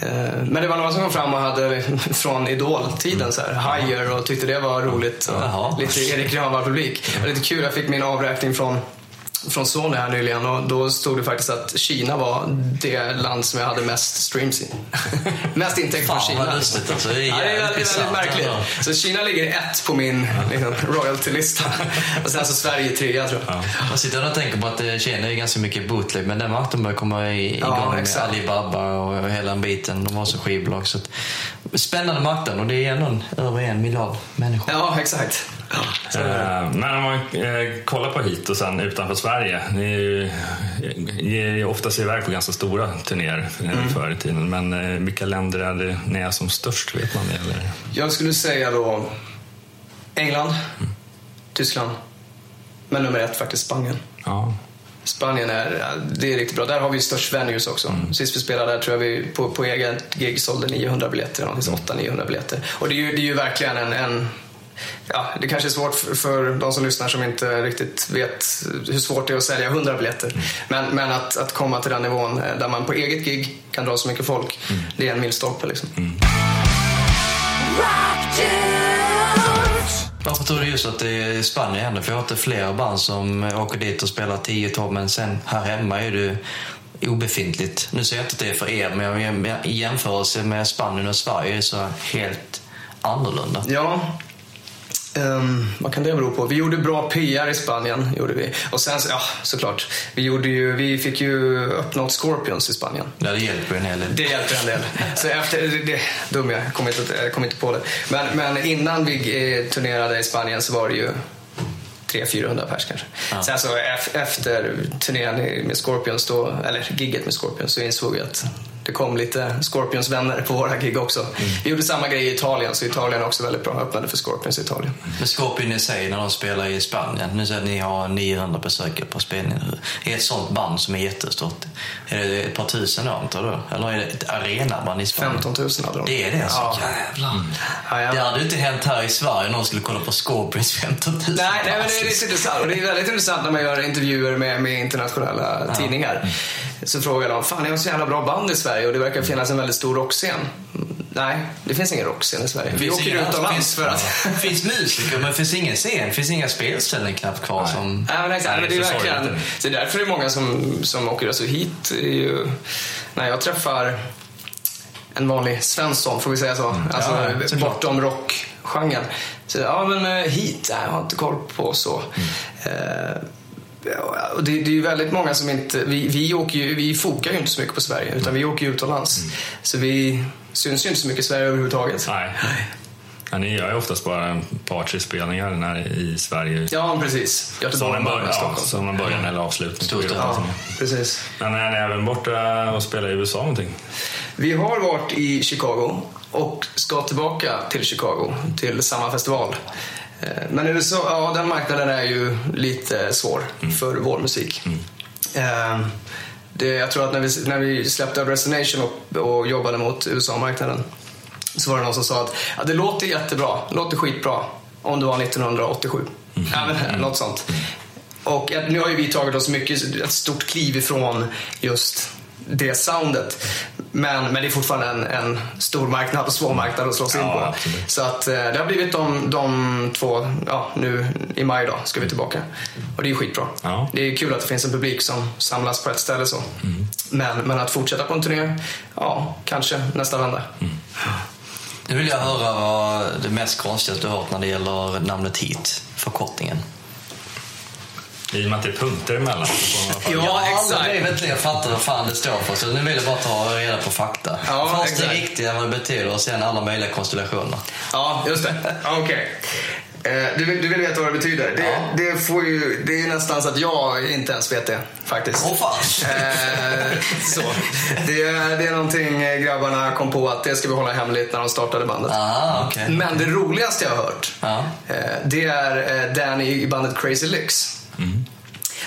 Eh, Men det var några som kom fram och hade <laughs> från Idol-tiden så här, Higher och tyckte det var roligt. Och Jaha. lite Erik Grönvall-publik. Det var lite kul, jag fick min avräkning från från Sony här nyligen och då stod det faktiskt att Kina var det land som jag hade mest streams i. <laughs> mest intäkter från Fan, Kina. vad lustigt, alltså. Det är ja, det är väldigt, väldigt märkligt. ändå. Så Kina ligger ett på min liksom, royalty-lista. <laughs> och sen så Sverige trea tror jag. Jag sitter och tänker på att eh, Kina är ganska mycket bootleg, men den marknaden börjar komma i- Ja, igång med exakt. Alibaba och hela den biten. De har så skivbolag. Så spännande marknad och det är ändå över en miljard människor. Ja, exakt. Eh, men om man eh, kollar på hit och sen utanför Sverige. Ni är ju, ger ju oftast iväg på ganska stora turnéer mm. förr i tiden. Men vilka länder är det ni är som störst? Vet man det? Eller? Jag skulle säga då England, mm. Tyskland, men nummer ett faktiskt Spanien. Ja. Spanien är, det är riktigt bra. Där har vi störst venues också. Mm. Sist vi spelade där tror jag vi på, på eget gig sålde 900 biljetter. Mm. 800-900 biljetter. Och det är ju, det är ju verkligen en, en Ja, det kanske är svårt för, för de som lyssnar som inte riktigt vet hur svårt det är att sälja 100 biljetter. Mm. Men, men att, att komma till den nivån eh, där man på eget gig kan dra så mycket folk, mm. det är en milstolpe liksom. Mm. Varför tror du just att det är Spanien händer? För jag har hört flera band som åker dit och spelar 10-12 men sen här hemma är det obefintligt. Nu säger jag inte att det är för er, men i jämförelse med Spanien och Sverige är det så helt annorlunda. Ja, Um, vad kan det bero på? Vi gjorde bra PR i Spanien. Gjorde vi. Och sen, ja såklart. Vi, gjorde ju, vi fick ju öppna åt Scorpions i Spanien. Ja, det hjälper en hel del. Det hjälper en del. Så efter, det, dum jag, kom inte, jag kom inte på det. Men, men innan vi eh, turnerade i Spanien så var det ju 300-400 pers kanske. Ja. Sen så efter turnén med Scorpions, då, eller gigget med Scorpions, så insåg vi att det kom lite Scorpions-vänner på våra gig också. Mm. Vi gjorde samma grej i Italien, så Italien är också väldigt bra. Öppnade för Scorpions i Italien. Men Scorpion i sig, när de spelar i Spanien, nu säger att ni har 900 besökare på spelningen. Är ett sånt band som är jättestort, är det ett par tusen då, antar du? Eller är det ett arenaband i Spanien? 15 000 hade de. Det är det alltså? Ja. Jävlar. Mm. Ja, ja. Det hade ju inte hänt här i Sverige, någon skulle kolla på Scorpions 15 000 Nej, nej men det är lite intressant. Och det är väldigt intressant när man gör intervjuer med, med internationella ja. tidningar. Mm. Så frågar de, fan ni har så jävla bra band i Sverige och det verkar finnas en väldigt stor rockscen. Nej, det finns ingen rockscen i Sverige. Vi åker utomlands för att... <laughs> Det finns musiker men det finns ingen scen, det finns inga spelställen knappt kvar. Som... Nej, men exakt. Men det är verkligen... Så det är därför det är många som, som åker alltså hit. Är ju, när jag träffar en vanlig Svensson, får vi säga så. Mm. Alltså, ja, bortom rockgenren. Så, ja, men eh, hit, jag har inte koll på så. Mm. Uh, och det, det, är ju väldigt många som inte... Vi, vi, åker ju, vi fokar ju inte så mycket på Sverige, utan vi åker ju utomlands. Mm. Så vi syns ju inte så mycket i Sverige överhuvudtaget. Nej. Ja, ni gör ju oftast bara ett par, tre spelningar i Sverige. Ja, precis. Göteborg, som en början, ja, som en början eller avslutning. Stort, ja, precis. Men är ni även borta och spelar i USA någonting? Vi har varit i Chicago och ska tillbaka till Chicago, till samma festival. Eh, men USA, ja, den marknaden är ju lite svår mm. för vår musik. Mm. Eh, det, jag tror att när vi, när vi släppte Resonation och, och jobbade mot USA-marknaden så var det någon som sa att ja, det låter jättebra, det låter skitbra om det var 1987. Mm. Ja, mm. något sånt. Och nu har ju vi tagit oss mycket, ett stort kliv ifrån just det soundet. Men, men det är fortfarande en, en stor marknad och svår marknad att slå sig in på. Ja, så att eh, det har blivit de, de två, ja nu i maj då ska vi tillbaka. Och det är skitbra. Ja. Det är kul att det finns en publik som samlas på ett ställe så. Mm. Men, men att fortsätta på en turné, ja kanske nästa vända. Mm. Nu vill jag höra vad det mest konstigaste du har hört när det gäller namnet hit, förkortningen. I och med att det är punkter emellan. ja, exakt. Jag fattar vad fan det står för. Så nu vill jag bara ta reda på fakta. Ja, Först exakt. det riktiga, vad det betyder och sen alla möjliga konstellationer. Ja, just det. Okej. Okay. Eh, du, vill, du vill veta vad det betyder? Det, ja. det, får ju, det är nästan så att jag inte ens vet det faktiskt. Åh fan! Eh, så. Det, är, det är någonting grabbarna kom på att det ska vi hålla hemligt när de startade bandet. Ah, okay. Men det roligaste jag har hört, ah. eh, det är eh, Danny i bandet Crazy Licks. Mm.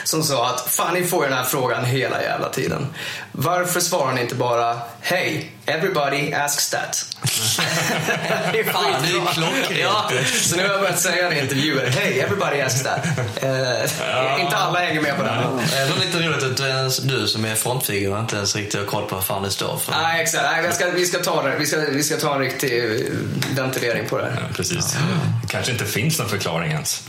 Som sa att fan ni får ju den här frågan hela jävla tiden. Varför svarar ni inte bara Hey, everybody asks that. <laughs> det är fan, det är klockrent. Ja, så nu har jag börjat säga det i intervjuer. Hey, everybody asks that. Uh, ja. Inte alla hänger med på den. Det är lite roligt att du, ens, du som är frontfigur inte ens riktigt har koll på vad fan det står för. Nej, exakt. Nej, vi, ska, vi, ska ta det. Vi, ska, vi ska ta en riktig ventilering på det. Ja, precis. Det kanske inte finns någon förklaring ens.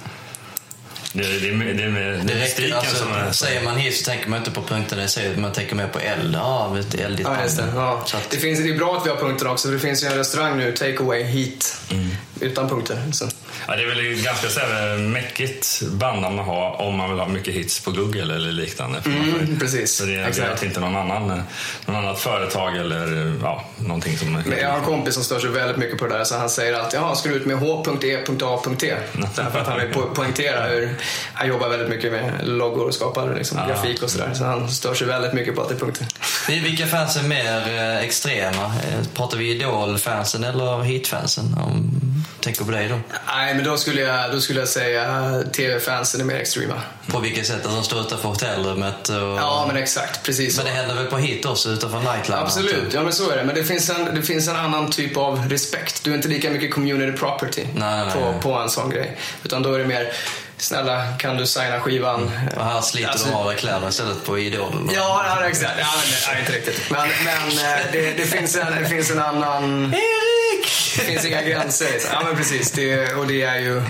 Det, det, det, det, det, det räcker, alltså, som är... Säger man hiss så tänker man inte på punkterna i man tänker mer på eld. Ja, vet, eldigt ja, just det. Ja. Att... det, finns, det är bra att vi har punkter också. Det finns ju en restaurang nu, Takeaway Heat, mm. utan punkter. Så. Ja, det är väl ganska så här, mäckigt bandnamn att ha om man vill ha mycket hits på Google eller liknande. Mm, precis. Så det är Exakt. inte någon annan, någon annat företag eller ja, någonting som... Men jag har en kompis som stör sig väldigt mycket på det där så han säger alltid ja, ska du ut med H.E.A.T. Därför att han vill poängtera hur han jobbar väldigt mycket med loggor och skapar liksom, ja. grafik och sådär. Så han stör sig väldigt mycket på att det är punkter. Vilka fans är mer eh, extrema? Eh, pratar vi Idol-fansen eller Heat-fansen? Om tänker på dig då? Nej, men då skulle jag, då skulle jag säga tv-fansen är mer extrema. På vilket sätt? Att de står utanför hotellrummet? Och... Ja, men exakt. Precis Men det händer väl på hit också, utanför nightlife? Absolut, ja men så är det. Men det finns, en, det finns en annan typ av respekt. Du är inte lika mycket community property nej, nej, på, nej. på en sån grej. Utan då är det mer Snälla, kan du signa skivan? Och här sliter alltså, de av kläderna istället på Idol? Ja, ja exakt. Ja, men, nej, inte riktigt. Men, men eh, det, det, finns en, det finns en annan... Erik! Det finns inga gränser. Ja, men precis. Det, och det är ju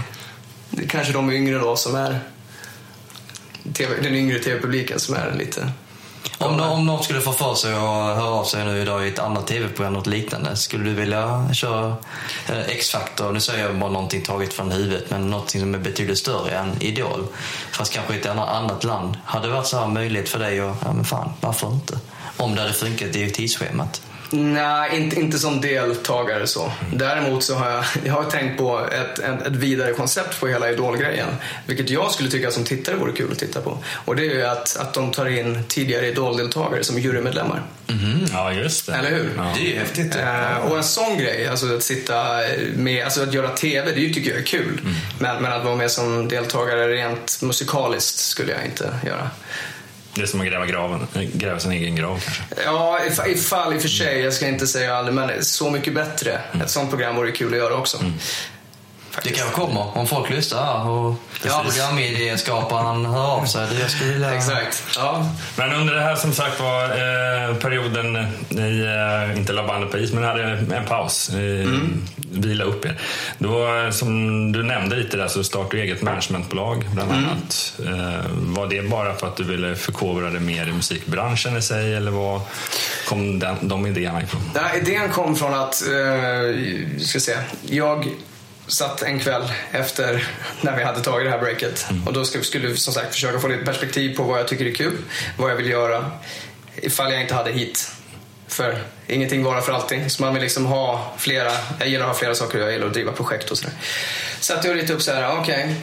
det är kanske de yngre då som är... TV, den yngre tv-publiken som är lite om, no om någon skulle få för sig att höra av sig nu idag i ett annat tv-program, något liknande, skulle du vilja köra eh, X-Factor? Nu säger jag bara någonting taget från huvudet, men någonting som är betydligt större än Idol. Fast kanske i ett annat land. Hade det varit så här möjlighet för dig att, ja men fan, varför inte? Om det hade funkat i tidsschemat. Nej, inte, inte som deltagare så. Däremot så har jag, jag har tänkt på ett, ett, ett vidare koncept på hela Idol-grejen. Vilket jag skulle tycka som tittare vore kul att titta på. Och det är ju att, att de tar in tidigare Idol-deltagare som jurymedlemmar. Mm, ja, just det. Eller hur? Ja. Det är ju häftigt. Uh, och en sån grej, alltså att sitta med, alltså att göra TV, det tycker jag är kul. Mm. Men, men att vara med som deltagare rent musikaliskt skulle jag inte göra. Det är som att gräva, graven, gräva sin egen grav kanske? Ja, ifall i och för sig. Jag ska inte säga aldrig, men så mycket bättre. Mm. Ett sånt program vore kul att göra också. Mm. Det kanske kommer om folk lyssnar och ja. programidéskaparen hör av sig. Det skulle vilja... Exakt. Ja. Men under det här som sagt var eh, perioden ni eh, inte la bandet på is men hade en paus. Eh, mm. Vila upp er. Då, som du nämnde lite där så startade du eget managementbolag bland mm. annat. Mm. Eh, var det bara för att du ville förkovra dig mer i musikbranschen i sig eller var kom den, de idéerna ifrån? Den idén kom från att, eh, ska se, jag satt en kväll efter när vi hade tagit det här breaket. Mm. Och då skulle vi som sagt försöka få lite perspektiv på vad jag tycker är kul, vad jag vill göra ifall jag inte hade hit. För ingenting varar för alltid. Så man vill liksom ha flera, jag gillar att ha flera saker jag gillar att driva projekt och sådär. Satt jag lite upp så här, okej. Okay,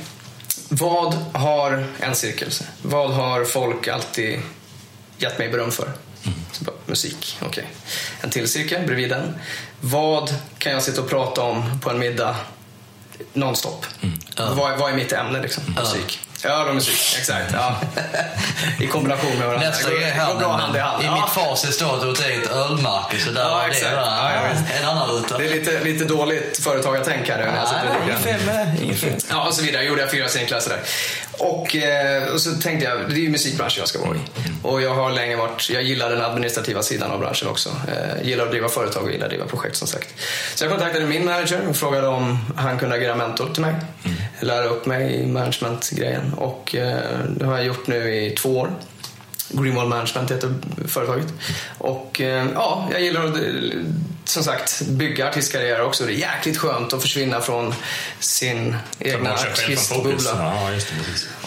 vad har en cirkel? Vad har folk alltid gett mig beröm för? Mm. Bara, musik, okej. Okay. En till cirkel bredvid den. Vad kan jag sitta och prata om på en middag nonstop. Mm. Uh. Vad, vad är mitt ämne liksom? Uh. Musik. Öl och musik, exakt. Ja. <laughs> I kombination med varandra. Nästa grej här, bra hand i hand. I ja. mitt facit står det åt eget ölmärke, så där ja, var det. Ja, en annan ruta. Det är lite, lite dåligt företagartänk här nu. Inget fel Inget fel. Ja, och så vidare. Gjorde jag fyra scenklasser där. Och, eh, och, så tänkte jag, det är ju musikbranschen jag ska vara i. Och jag har länge varit, jag gillar den administrativa sidan av branschen också. Eh, gillar att driva företag och gillar att driva projekt som sagt. Så jag kontaktade min manager och frågade om han kunde agera mentor till mig. Mm. Lära upp mig i managementgrejen. Och eh, det har jag gjort nu i två år. Greenwall Management heter företaget. Och eh, ja, jag gillar att som sagt bygga artistkarriär också. Det är jäkligt skönt att försvinna från sin egna artistbubbla. Ja,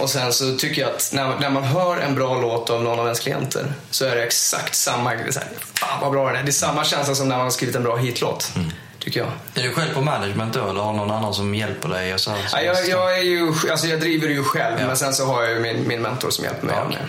och sen så tycker jag att när, när man hör en bra låt av någon av ens klienter så är det exakt samma, så här, fan vad bra den är. Det är samma känsla som när man har skrivit en bra hitlåt. Mm tycker jag. Är du själv på management då eller har någon annan som hjälper dig? Och så, så ja, jag, jag, är ju, alltså jag driver det ju själv ja. men sen så har jag ju min, min mentor som hjälper mig. Ja, okay.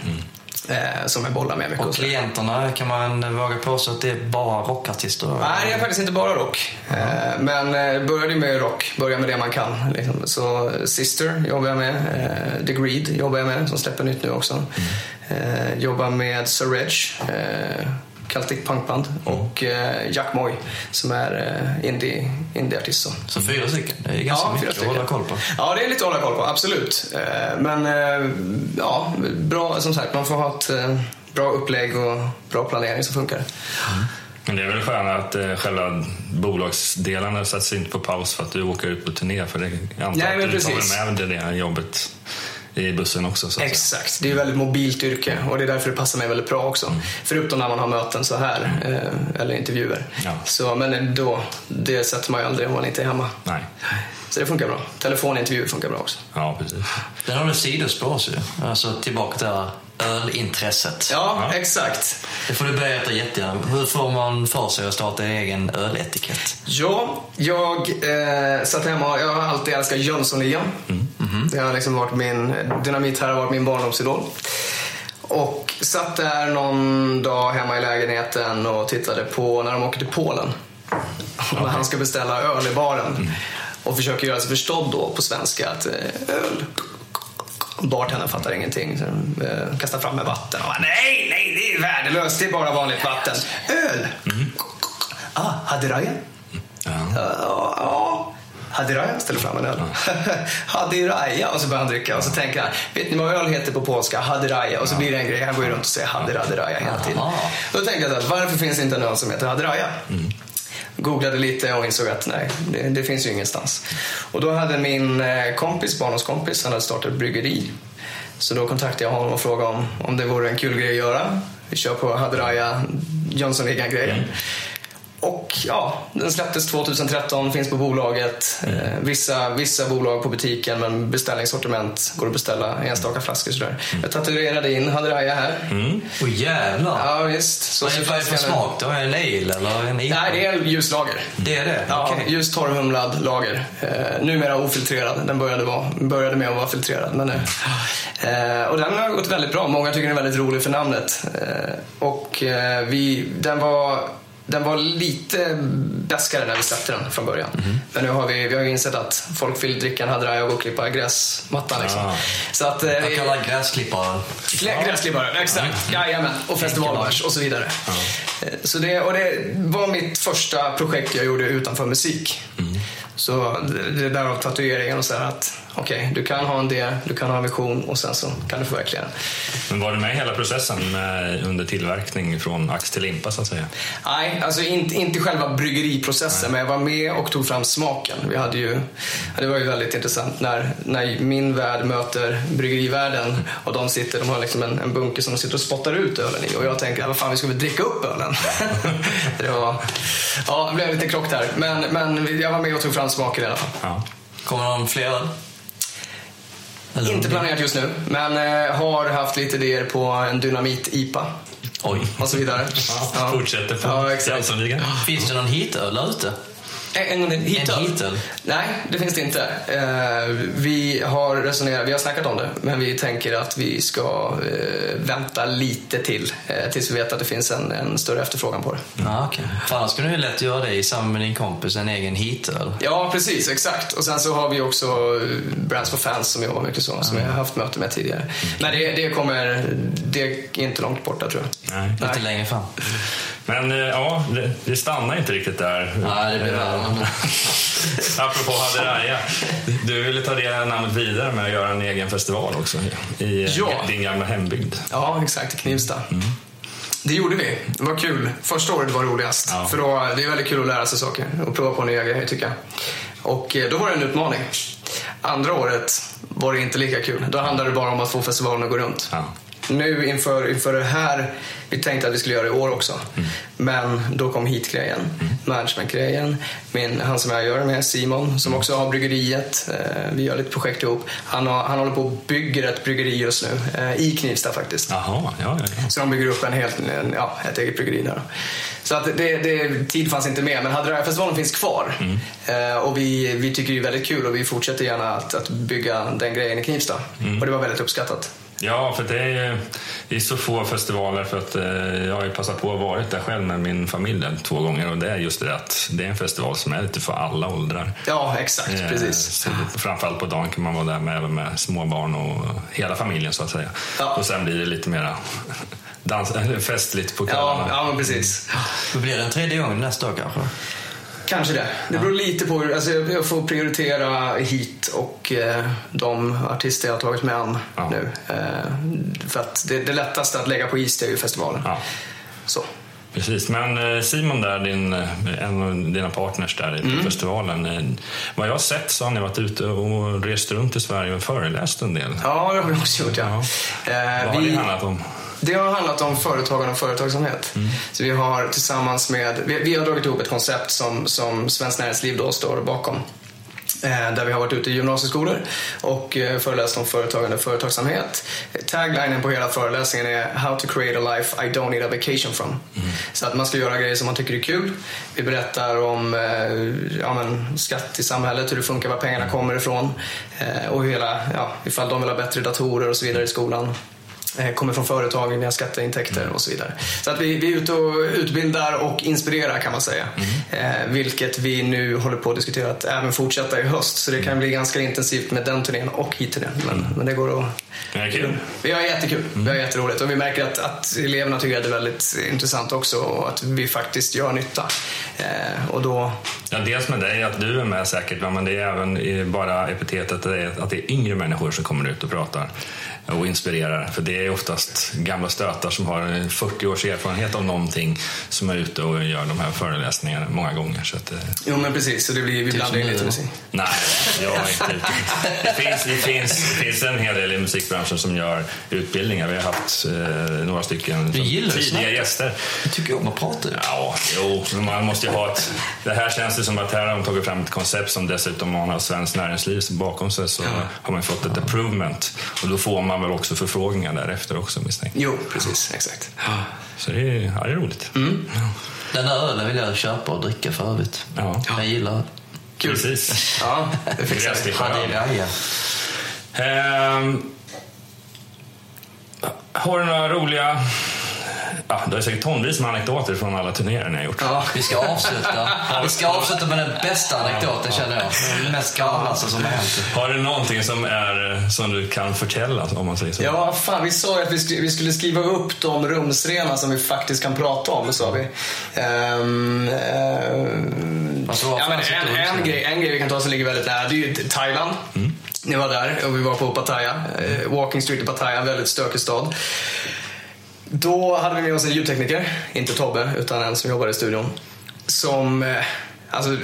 mm. eh, som jag bollar med mycket. Och klienterna, kan man våga påstå att det är bara rockartister? Nej, det är faktiskt inte bara rock. Mm. Men eh, började med rock, börja med det man kan. Liksom. Så Sister jobbar jag med, eh, The Greed jobbar jag med som släpper nytt nu också. Mm. Eh, jobbar med Sir eh, Celtic punkband och eh, Jack Moy som är eh, indie, indieartist. Så. så fyra stycken? Det är ganska ja, mycket att hålla koll på. Ja, det är lite att hålla koll på, absolut. Eh, men eh, ja, bra, som sagt, man får ha ett eh, bra upplägg och bra planering så funkar det. Mm. Men det är väl skönt att eh, själva bolagsdelarna sätts inte på paus för att du åker ut på turné. För det, antar Nej, att du precis. tar med det, det jobbet i bussen också. Så Exakt, det är ett väldigt mobilt yrke och det är därför det passar mig väldigt bra också. Mm. Förutom när man har möten så här eh, eller intervjuer. Ja. Så, men då, det sätter man ju aldrig om man inte är hemma. Nej. Så det funkar bra. Telefonintervjuer funkar bra också. Ja, precis. Den har du sidospår ju. Alltså tillbaka till ölintresset. Ja, ja, exakt. Det får du berätta jättegärna. Hur får man för sig att starta en egen öletikett? Ja, jag eh, satt hemma och jag har alltid älskat Jönssonligan. Mm. Mm. Det har liksom varit min, Dynamit här har varit min barndomsidol. Och satt där någon dag hemma i lägenheten och tittade på när de åker till Polen. Okay. När han ska beställa öl i baren. Mm. Och försöker göra sig förstådd då på svenska att eh, öl Bartendern fattar ingenting. Så, eh, kastar fram med vatten. Och nej, nej, det är värdelöst. Det är bara vanligt vatten. Öl! Mm. Ah, Hadiraja? Ja. Uh, ja. Hadiraja ställer fram en öl. <laughs> Hadiraja och så börjar han dricka och så tänker han, vet ni vad öl heter på polska? Hadiraja. Och så blir det en grej, han går ju runt och säger Hadiraja hela tiden. Då tänkte jag här, varför finns det inte en öl som heter Hadiraja? Mm googlade lite och insåg att nej, det, det, finns ju ingenstans. Och då hade min eh, kompis, barndomskompis, han hade startat ett bryggeri. Så då kontaktade jag honom och frågade om, om det vore en kul grej att göra. Vi kör på Hadraja Jönssonligan-grejen. Och ja, den släpptes 2013, finns på bolaget. Mm. Eh, vissa, vissa bolag på butiken men beställningssortiment går att beställa enstaka flaskor sådär. Mm. Jag tatuerade in Hadraja här. Mm. Oh, jävlar! Ja visst. Så Vad är det för smak då? Är det en ale eller en IPA? Nej, det är ljuslager. Det är det? Ja, okay. ljus torrhumlad lager. Eh, numera ofiltrerad. Den började, vara, började med att vara filtrerad. Men, eh, och den har gått väldigt bra. Många tycker den är väldigt rolig för namnet. Eh, och eh, vi, den var den var lite bäskare när vi släppte den från början. Mm. Men nu har vi, vi har insett att folk vill dricka en hadraja och klippa gräsmattan. Liksom. Ah. Så att, eh, Jag kallar gräsklippare. Gräsklippare, exakt. Mm. Jajamän. Och festivalbärs och så vidare. Mm. Så det, och det var mitt första projekt jag gjorde utanför musik. Mm. Så det är därav tatueringen och så här att okej, okay, du kan ha en idé, du kan ha en vision och sen så kan du förverkliga den. Men var du med i hela processen med, under tillverkning från ax till limpa så att säga? Nej, alltså inte, inte själva bryggeriprocessen, Nej. men jag var med och tog fram smaken. Vi hade ju, det var ju väldigt intressant när, när min värld möter bryggerivärlden och de sitter, de har liksom en, en bunker som de sitter och spottar ut ölen i och jag tänker, vad fan vi ska väl dricka upp ölen? <laughs> det var, ja, det blev lite krock där. Men, men jag var med och tog fram smaken i alla fall. Ja. Kommer någon fler eller inte planerat just nu, men eh, har haft lite idéer på en dynamit-IPA. Oj. Och så vidare. <laughs> Ja, Fortsätter på ja, exakt. Finns det någon hitöl ute? En, en? En Nej, det finns det inte. Eh, vi har resonerat, vi har snackat om det, men vi tänker att vi ska eh, vänta lite till eh, tills vi vet att det finns en, en större efterfrågan på det. Ah, okay. För annars skulle du lätt göra det i samband med din kompis, en egen hitöl. Ja, precis, exakt. Och sen så har vi också Brands for Fans som jobbar mycket så, som vi har haft möte med tidigare. Men det, det kommer, det är inte långt borta tror jag. Nej, Nej. inte längre fram. Men ja, det, det stannar inte riktigt där. Nej, det blir <laughs> Apropå Haderaya. Du ville ta det namnet vidare med att göra en egen festival också i ja. din gamla hembygd. Ja, exakt. I Knivsta. Mm. Det gjorde vi. Det var kul. Första året var roligast. Ja. För då, det är väldigt kul att lära sig saker och prova på nya grejer tycker jag. Och eh, då var det en utmaning. Andra året var det inte lika kul. Då handlade det bara om att få festivalen att gå runt. Ja nu inför, inför det här, vi tänkte att vi skulle göra det i år också. Mm. Men då kom hit-grejen, mm. management-grejen. Min, han som jag gör med, Simon, som också har bryggeriet. Eh, vi gör lite projekt ihop. Han, har, han håller på och bygger ett bryggeri just nu, eh, i Knivsta faktiskt. Jaha, ja, ja, ja. Så de bygger upp en helt, en, ja, ett eget bryggeri där. Så att det, det, tid fanns inte med, men Hadraja-festivalen finns kvar. Mm. Eh, och vi, vi tycker det är väldigt kul och vi fortsätter gärna att, att bygga den grejen i Knivsta. Mm. Och det var väldigt uppskattat. Ja, för det är, det är så få festivaler för att eh, jag har ju passat på att vara där själv med min familj två gånger och det är just det att det är en festival som är lite för alla åldrar. Ja, exakt, eh, precis. Så framförallt på dagen kan man vara där med, även med småbarn och hela familjen så att säga. Ja. Och sen blir det lite mera dans, festligt på kvällarna. Ja, ja precis. Då blir det en tredje gång nästa år kanske? Kanske det. Det beror lite på. Alltså jag får prioritera hit och eh, de artister jag har tagit med an ja. nu. Eh, för att det, det lättaste att lägga på is det är ju festivalen. Ja. Så. Precis, men eh, Simon där, din, eh, en av dina partners där i mm. festivalen. Eh, vad jag har sett så har ni varit ute och rest runt i Sverige och föreläst en del. Ja, det har vi också gjort. Ja. ja. Eh, vad har vi, det handlat om? Det har handlat om företagande och företagsamhet. Mm. Så vi har tillsammans med, vi, vi, har dragit ihop ett koncept som, som Svenskt Näringsliv då står bakom. Eh, där vi har varit ute i gymnasieskolor och eh, föreläst om företagande och företagsamhet. Taglinen på hela föreläsningen är How to create a life I don't need a vacation from. Mm. Så att man ska göra grejer som man tycker är kul. Vi berättar om eh, ja, men, skatt i samhället, hur det funkar, var pengarna kommer ifrån och hela, ja, ifall de vill ha bättre datorer och så vidare i skolan. Eh, kommer från företagen, vi har skatteintäkter och så vidare. Så att vi, vi är ute och utbildar och inspirerar kan man säga. Mm. Eh, vilket vi nu håller på att diskutera att även fortsätta i höst. Så det kan bli ganska intensivt med den turnén och hit-turnén. Men, mm. men det går att... Det är kul. Vi har jättekul. Mm. Vi har jätteroligt. Och vi märker att, att eleverna tycker att det är väldigt intressant också och att vi faktiskt gör nytta. Eh, och då... Ja, dels med dig, att du är med säkert, men det är även bara epitetet att det är yngre människor som kommer ut och pratar och inspirerar. För det är oftast gamla stötar som har 40 års erfarenhet av någonting som är ute och gör de här föreläsningarna många gånger. Så att, eh, jo men precis, så det blir, vi blandar in lite musik. Nej, jag är inte ute. Det finns, det, finns, det finns en hel del i musikbranschen som gör utbildningar. Vi har haft eh, några stycken tidiga gäster. Du tycker om att prata. Ja, jo, men man måste ju ha ett... Det här känns det som att här har de tagit fram ett koncept som dessutom har Svenskt Näringsliv bakom sig så ja. har man fått ett approvement. Och då får man väl också förfrågningar därefter också misstänker Jo, precis. Exakt. Ja. Så det är, ja, det är roligt. Mm. Ja. Den där ölen vill jag köpa och dricka för övrigt. Ja. Jag gillar öl. Kul. Precis. Ja, <laughs> det fixar vi. Ehm, har du några roliga Ja, det är säkert tonvis med anekdoter från alla turnéer ni har gjort. Ja, vi ska avsluta. Vi ska avsluta med den bästa anekdoten känner jag. Den mest galnaste som har hänt. Har du någonting som, är, som du kan förtälla om man säger så? Ja, fan vi sa ju att vi skulle, skriva upp de rumsrena som vi faktiskt kan prata om, sa vi. Um, um, ja, men en, en, grej, en grej vi kan ta som ligger väldigt nära, det är ju Thailand. Mm. Ni var där och vi var på Pattaya, uh, Walking Street i Pattaya, en väldigt stökig stad. Då hade vi med oss en ljudtekniker, inte Tobbe, utan en som jobbade i studion. Som, eh, alltså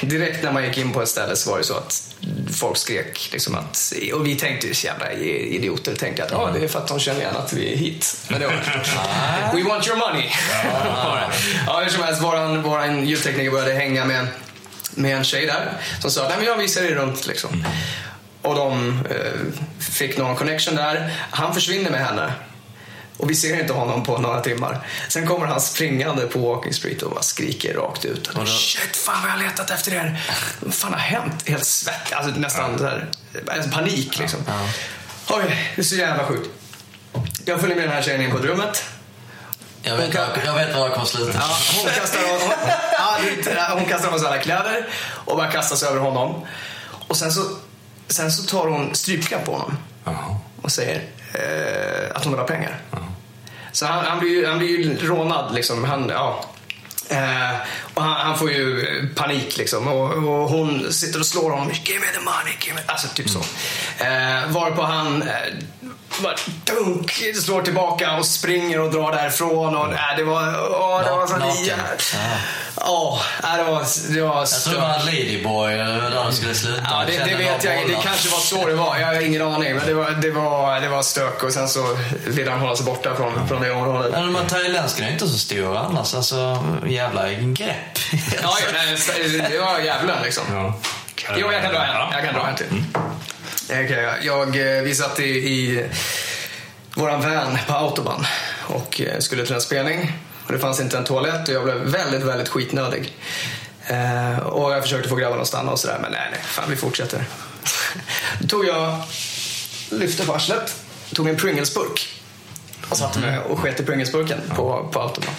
direkt när man gick in på ett ställe så var det så att folk skrek liksom att, och vi tänkte ju jävla idioter, tänkte att ja, det är för att de känner igen att vi är hit. Men det var We want your money! ja, hur som helst, våran, våran ljudtekniker började hänga med, med en tjej där som sa, nej men jag visar er runt liksom. Och de eh, fick någon connection där. Han försvinner med henne och vi ser inte honom på några timmar. Sen kommer han springande på Walking Street och bara skriker rakt ut. Och Shit, fan vad jag har letat efter er. Vad fan har hänt? Helt svett, alltså nästan ja. här, panik liksom. Oj, det är så jävla sjukt. Jag följer med den här tjejen in på rummet. Jag vet, kan... jag vet var det kommer sluta. Ja, hon, kastar, hon, hon kastar av sig alla kläder och bara kastar sig över honom. Och sen så, sen så tar hon strypknapp på honom. Aha. Och säger eh, att hon vill ha pengar. Aha. Så han, han, blir ju, han blir ju rånad liksom. Han, ja. Eh, och han, han, får ju panik liksom. Och, och, hon sitter och slår honom. Give me the money, give me... Alltså typ så. Mm. Eh, varpå han eh, bara dunk, slår tillbaka och springer och drar därifrån. Och, äh, det var, åh, det var så ja. Ja, det var, det var Jag tror det var Ladyboy eller där de skulle sluta. Ja, det, det vet jag. Det kanske var så det var. Jag har ingen aning. Men det var, det var, det var stök och sen så ville han hålla sig borta från, mm. från det området. Men de här thailändskarna är inte så stora annars. Alltså, jävla grepp. ja, det var djävulen liksom. Ja. Jo, jag kan dra en. Jag kan dra en till. Okay, jag, eh, vi satt i, i våran van på autobahn och eh, skulle till en spelning. Och det fanns inte en toalett och jag blev väldigt, väldigt skitnödig. Eh, och jag försökte få grabbarna att stanna och sådär, men nej, nej, fan vi fortsätter. <laughs> Då tog jag, lyfte på arslet, tog en Pringles-burk och satte mig och sket i Pringlesburken på, på autobahn.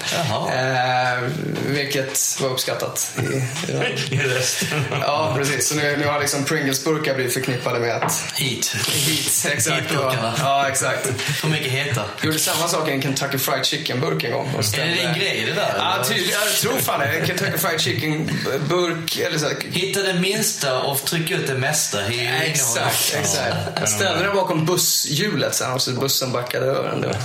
Eh, vilket var uppskattat i, i, resten. Ja, precis. Så nu, nu har liksom Pringlesburkar blivit förknippade med att... Heat. Heat, exakt. Ja, ja, exakt. För mycket heta. Jag gjorde samma sak i en Kentucky Fried Chicken-burk en gång. är det din grej det där? Ja, tydligen. Jag tror fan det. En Kentucky Fried Chicken-burk. Hitta det minsta och tryck ut det mesta i Exakt, exakt. Ställde den bakom busshjulet sen och så bussen backade över den.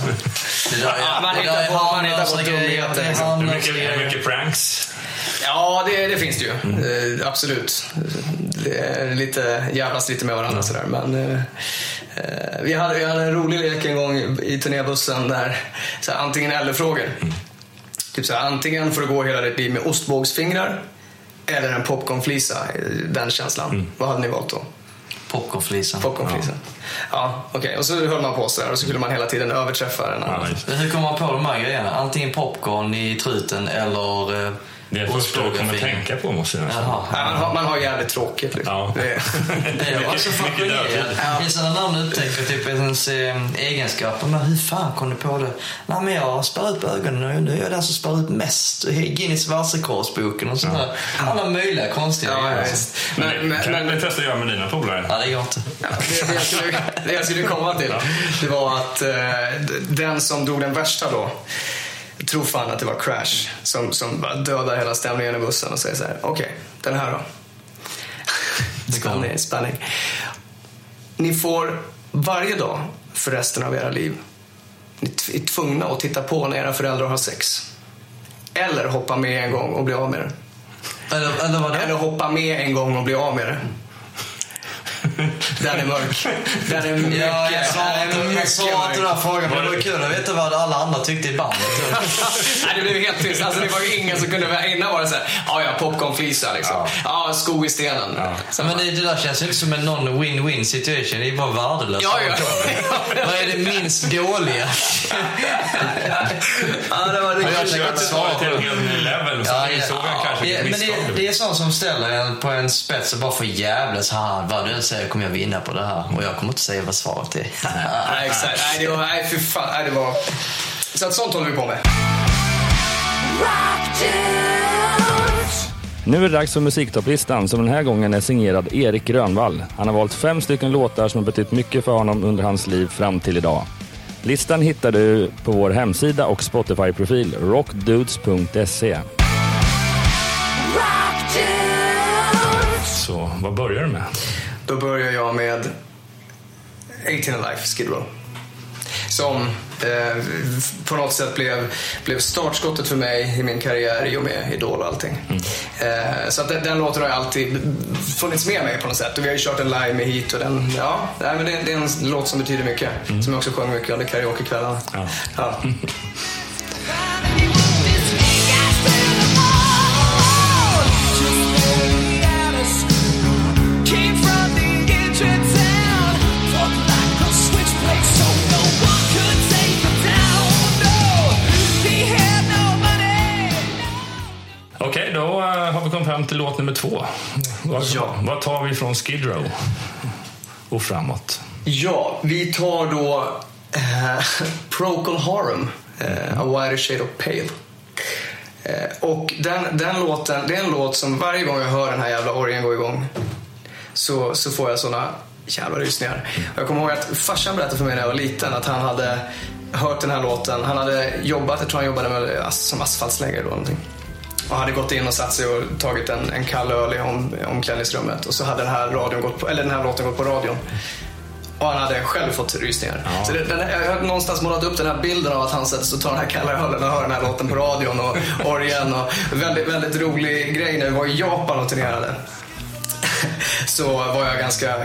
Det där Ja, man hittar på- man hittar på dumheter, liksom. Mycket, mycket pranks. Ja, det, det finns det ju. Eh, absolut. Det är lite, jävlas lite med varandra sådär. Men eh, eh, vi, hade, vi hade en rolig lek en gång i turnébussen där så här, antingen eller-frågor. Typ så här, antingen får du gå hela ditt liv med ostbågsfingrar eller en popcornflisa. eh, Den känslan. Vad hade ni valt då? Popcornflisan. Popcornflisa. Ja, okej. Och så höll man på sådär och så skulle man hela tiden överträffa den Ja, andra. Men Hur kommer man på de här grejerna? Antingen popcorn i truten eller eh, det är första jag kommer tänka på måste jag nästan. Jaha. Nej, man, har, man har jävligt tråkigt liksom. Ja. <laughs> Det är, Det är också mycket fascinerande. dödtid. Det är sådana namn upptäcker typ ens eh, egenskaper. Men hur fan kom du på det? Nej men jag har spärrat upp ögonen och nu är jag den som spär upp mest. Guinness världsrekordsboken och sådär. Alla möjliga konstiga ja, ja, grejer. Men, men, Kan men, du testa att göra med dina polare? Ja, det går inte. Ja, det, det, jag skulle, det jag skulle komma till, det var att eh, den som drog den värsta då, jag tror fan att det var Crash, som, som bara dödar hela stämningen i bussen och säger så här: okej, den här då. Spänning, spänning. Ni får varje dag för resten av era liv, ni är tvungna att titta på när era föräldrar har sex. Eller hoppa med en gång och bli av med det. Eller, eller Eller hoppa med en gång och bli av med det. <laughs> Den är mörk. Den är mycket, Ja, jag sa den är inte, jag mycket sa inte den här frågan, men det var kul att veta vad alla andra tyckte i bandet. <laughs> Nej, det blev helt tyst. Alltså, det var ju ingen som kunde... Innan var det så här, ja, ja, popcornflisa liksom. Ja, sko i stenen. Sen Men det, det där känns ju inte som en non-win-win situation. Det är bara värdelöst. Ja, ja. Vad är <laughs> det minst dåliga? ja, det var Ja, jag inte har svara ett på det. level, så Ja, det insåg jag kanske det, men det, det är sånt som ställer en på en spets och bara får jävlas. "Ha, Vad du än säger kommer jag vinna på det här. Och jag kommer inte säga vad svaret är. <laughs> Nej, exakt. Nej, det var... Nej, fy fan. Nej, det var... Så att sånt håller vi på med. Nu är det dags för musiktopplistan som den här gången är signerad Erik Grönvall. Han har valt fem stycken låtar som har betytt mycket för honom under hans liv fram till idag. Listan hittar du på vår hemsida och Spotify-profil rockdudes.se. vad börjar du med? Då börjar jag med 18 Alive, Skid Row. Som eh, på något sätt blev, blev startskottet för mig i min karriär i och med Idol och allting. Eh, så att den, den låten har alltid funnits med mig på något sätt. Och vi har ju kört en live med hit och den, ja, nej, men det, det är en låt som betyder mycket. Som jag också sjöng mycket under karaokekvällarna. Ja. Ja. <laughs> fram till låt nummer två. Vad, Ja. vad tar vi från Skid Row och framåt? Ja, vi tar då eh, Procol Harum, eh, A Wider Shade of Pale. Eh, och den, den låten, det är en låt som varje gång jag hör den här jävla orgeln gå igång så, så får jag såna jävla rysningar. Jag kommer ihåg att farsan berättade för mig när jag var liten att han hade hört den här låten. Han hade jobbat, jag tror han jobbade med, as- som asfaltsläggare då någonting. Och hade gått in och satt sig och tagit en, en kall öl i om, omklädningsrummet. Och så hade den här, radion gått på, eller den här låten gått på radion. Och han hade själv fått rysningar. Så det, den, jag har någonstans målat upp den här bilden av att han sätter sig och tar den här kalla ölen och hör den här låten på radion och <laughs> orgeln. Och väldigt, väldigt rolig grej när vi var i Japan och turnerade. Så var jag ganska,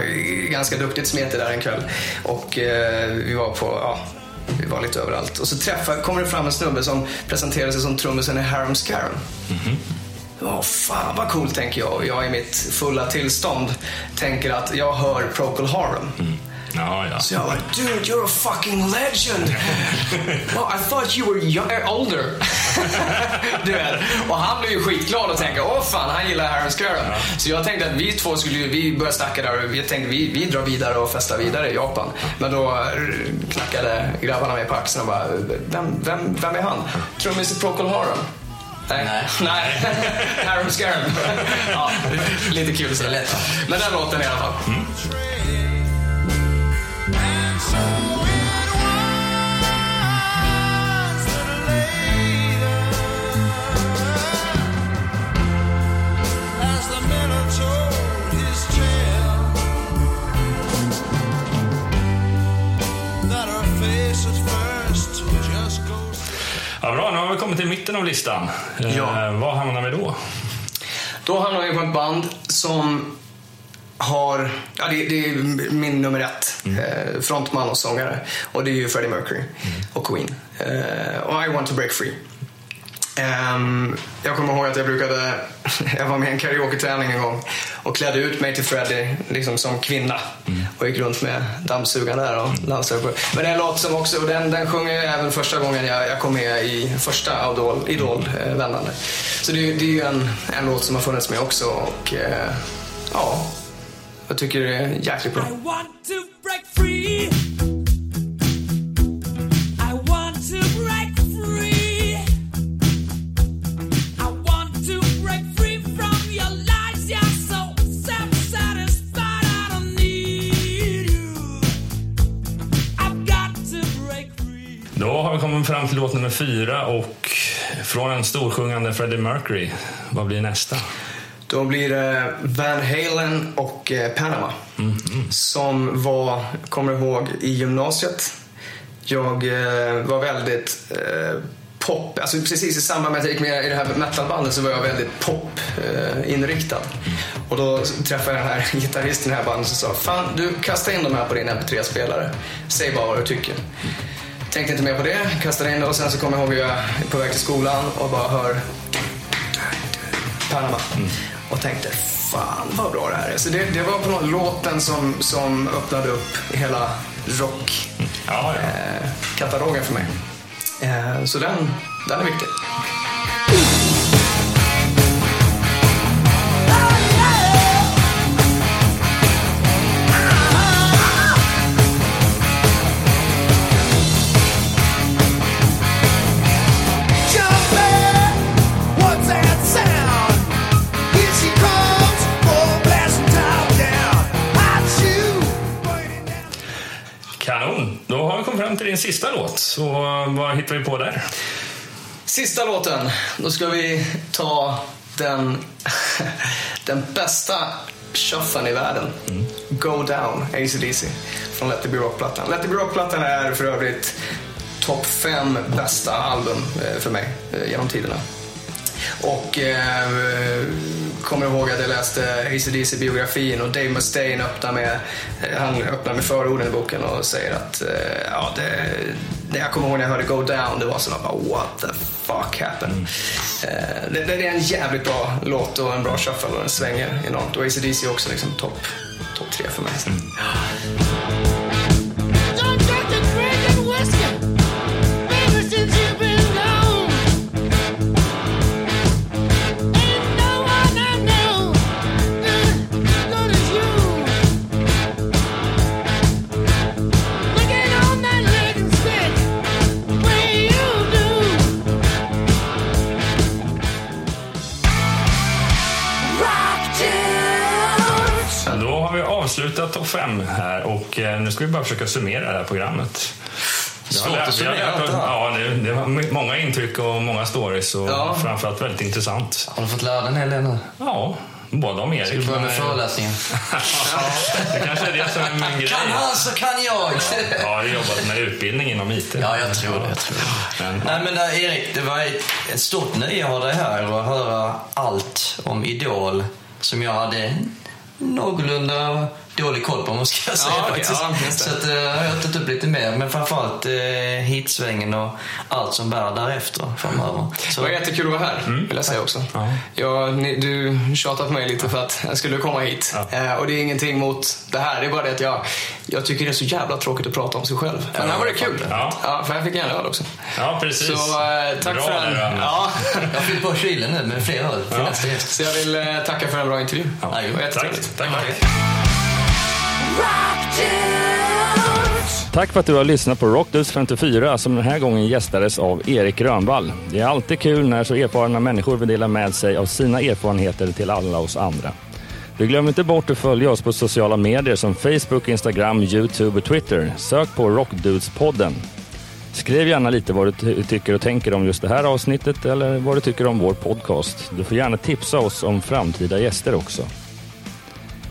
ganska duktigt smetig där en kväll. Och eh, vi var på, ja, vi var lite överallt. Och så träffade, kommer det fram en snubbe som presenterade sig som trummisen i Harum Scarum. Åh fan vad coolt tänker jag. Jag i mitt fulla tillstånd tänker att jag hör Procol Harum. Ja, ja. Så jag bara, dude you're a fucking legend. <laughs> well, I thought you were young, older. <laughs> du vet. Och han blev ju skitglad och tänkte, åh fan han gillar Harum Scarum. Så jag tänkte att vi två skulle ju, vi börja snacka där och jag tänkte vi, vi drar vidare och festar vidare i Japan. Men då eh, knackade grabbarna mig på axeln och bara, vem, vem, vem är han? Trummis i Procol Harum. Nej. Nej. <laughs> Harum Scarum. ja, lite kul så. Det är lätt. Men den låten i alla fall. As Ja, bra, nu har vi kommit till mitten av listan. Eh, Ja. Var hamnar vi då? Då hamnar vi på ett band som har, ja det, det är min nummer ett. Eh, frontman och sångare. Och det är ju Freddie Mercury och Queen. Eh, och I want to break free. Ehm, jag kommer ihåg att jag brukade, <laughs> jag var med i en karaoke-tävling en gång och klädde ut mig till Freddie liksom som kvinna. Och gick runt med dammsugaren där och dansade på. Men det är en låt som också, och den, den sjunger jag även första gången jag, jag kom med i första Idol, Idol eh, vändande. Så det, är- det är ju en, en låt som har funnits med också och eh, ja, jag tycker det är jäkligt bra. Då har vi kommit fram till låt nummer fyra och från en storsjungande Freddie Mercury, vad blir nästa? Då blir det Van Halen och eh, Panama. Som var, kommer ihåg, i gymnasiet. Jag eh, var väldigt eh, pop, alltså precis i samband med att jag gick med i det här metalbandet så var jag väldigt pop-inriktad. Och då träffade jag den här <laughs> gitarristen i det här bandet som sa Fan, du kasta in de här på din MP3-spelare. Säg bara vad du tycker. Tänkte inte mer på det, kastade in det och sen så kommer jag ihåg hur jag är på väg till skolan och bara hör Panama. Och tänkte, fan vad bra det här är. Så det, det var på något låten som, som öppnade upp hela Ja, ja. rockkatalogen för mig. Eh, så den, den är viktig. Sista låt. Så vad hittar vi på där? Sista låten. Då ska vi ta den, <laughs> den bästa shuffen i världen. Go Down, AC/DC från Let It Be Rock-plattan. Let It Be Rock-plattan är för övrigt topp fem bästa album eh, för mig eh, genom tiderna. Och eh, kommer ihåg att jag läste ACDC-biografin och Dave Mustaine öppnar med, eh, han öppnar med förorden i boken och säger att eh, ja, det, det jag kommer ihåg när jag hörde Go Down, det var sådär bara what the fuck happened. Eh, det, det är en jävligt bra låt och en bra shuffle och den svänger enormt. Och ACDC är också liksom topp top tre för mig. Don't avslutat topp fem här och eh, nu ska vi bara försöka summera det här programmet. Svårt lärt- att summera lärt oss- allt det här. Ja, det, det var många intryck och många stories och Ja. framförallt väldigt intressant. Har du fått lära dig en hel del nu? Ja, både om Erik. Ska vi börja med föreläsningen? <laughs> det kanske är det som är min grej. Kan han så kan jag! Ja, jag har jobbat med utbildning inom IT. Ja, jag tror det. Jag tror det. Men, Nej, men där, Erik, det var ett, ett stort nöje att ha dig här och höra allt om Idol som jag hade någorlunda dålig koll på, man ska <laughs> säga okej, faktiskt. ja, det. Så att, eh, jag har tagit upp lite mer, men framförallt eh, hitsvängen och allt som bär därefter framöver. Det Så, var jättekul att vara här, vill jag säga också. Ja. Ja, ni, du tjatade på mig lite för att jag skulle komma hit. Ja. Eh, och det är ingenting mot det här. Det är bara det att jag, jag tycker det är så jävla tråkigt att prata om sig själv. Men här var det kul. Ja. för jag fick en öl också. ja, precis. Så eh, tack Bra för en... där. Ja. jag fyller på kylen nu med fler öl till Ja. nästa gäst. Så jag vill eh, tacka för en bra intervju. Ja, Det var tack, jättetrevligt. tack, tack. Town. Tack för att du har lyssnat på Rockdudes 54 som den här gången gästades av Erik Grönvall. Det är alltid kul när så erfarna människor vill dela med sig av sina erfarenheter till alla oss andra. Du glömmer inte bort att följa oss på sociala medier som Facebook, Instagram, Youtube och Twitter. Sök på Rockdudespodden. Skriv gärna lite vad du ty- tycker och tänker om just det här avsnittet eller vad du tycker om vår podcast. Du får gärna tipsa oss om framtida gäster också.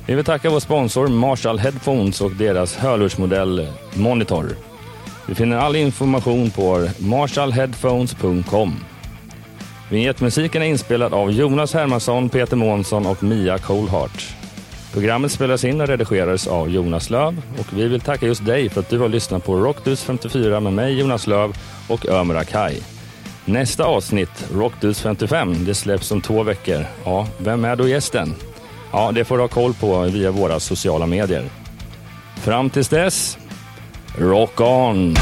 Vi vill tacka vår sponsor Marshall Headphones och deras hörlursmodell Monitor. Du finner all information på marshallheadphones.com. Vignettmusiken är inspelad av Jonas Hermansson, Peter Månsson och Mia Coldheart. Programmet spelas in och redigerades av Jonas Löv och vi vill tacka just dig för att du har lyssnat på Rockdus 54 med mig Jonas Löv och Ömer Akai. Nästa avsnitt, Rockdus 55, det släpps om två veckor. Ja, vem är då gästen? Ja, det får du ha koll på via våra sociala medier. Fram tills dess, rock on!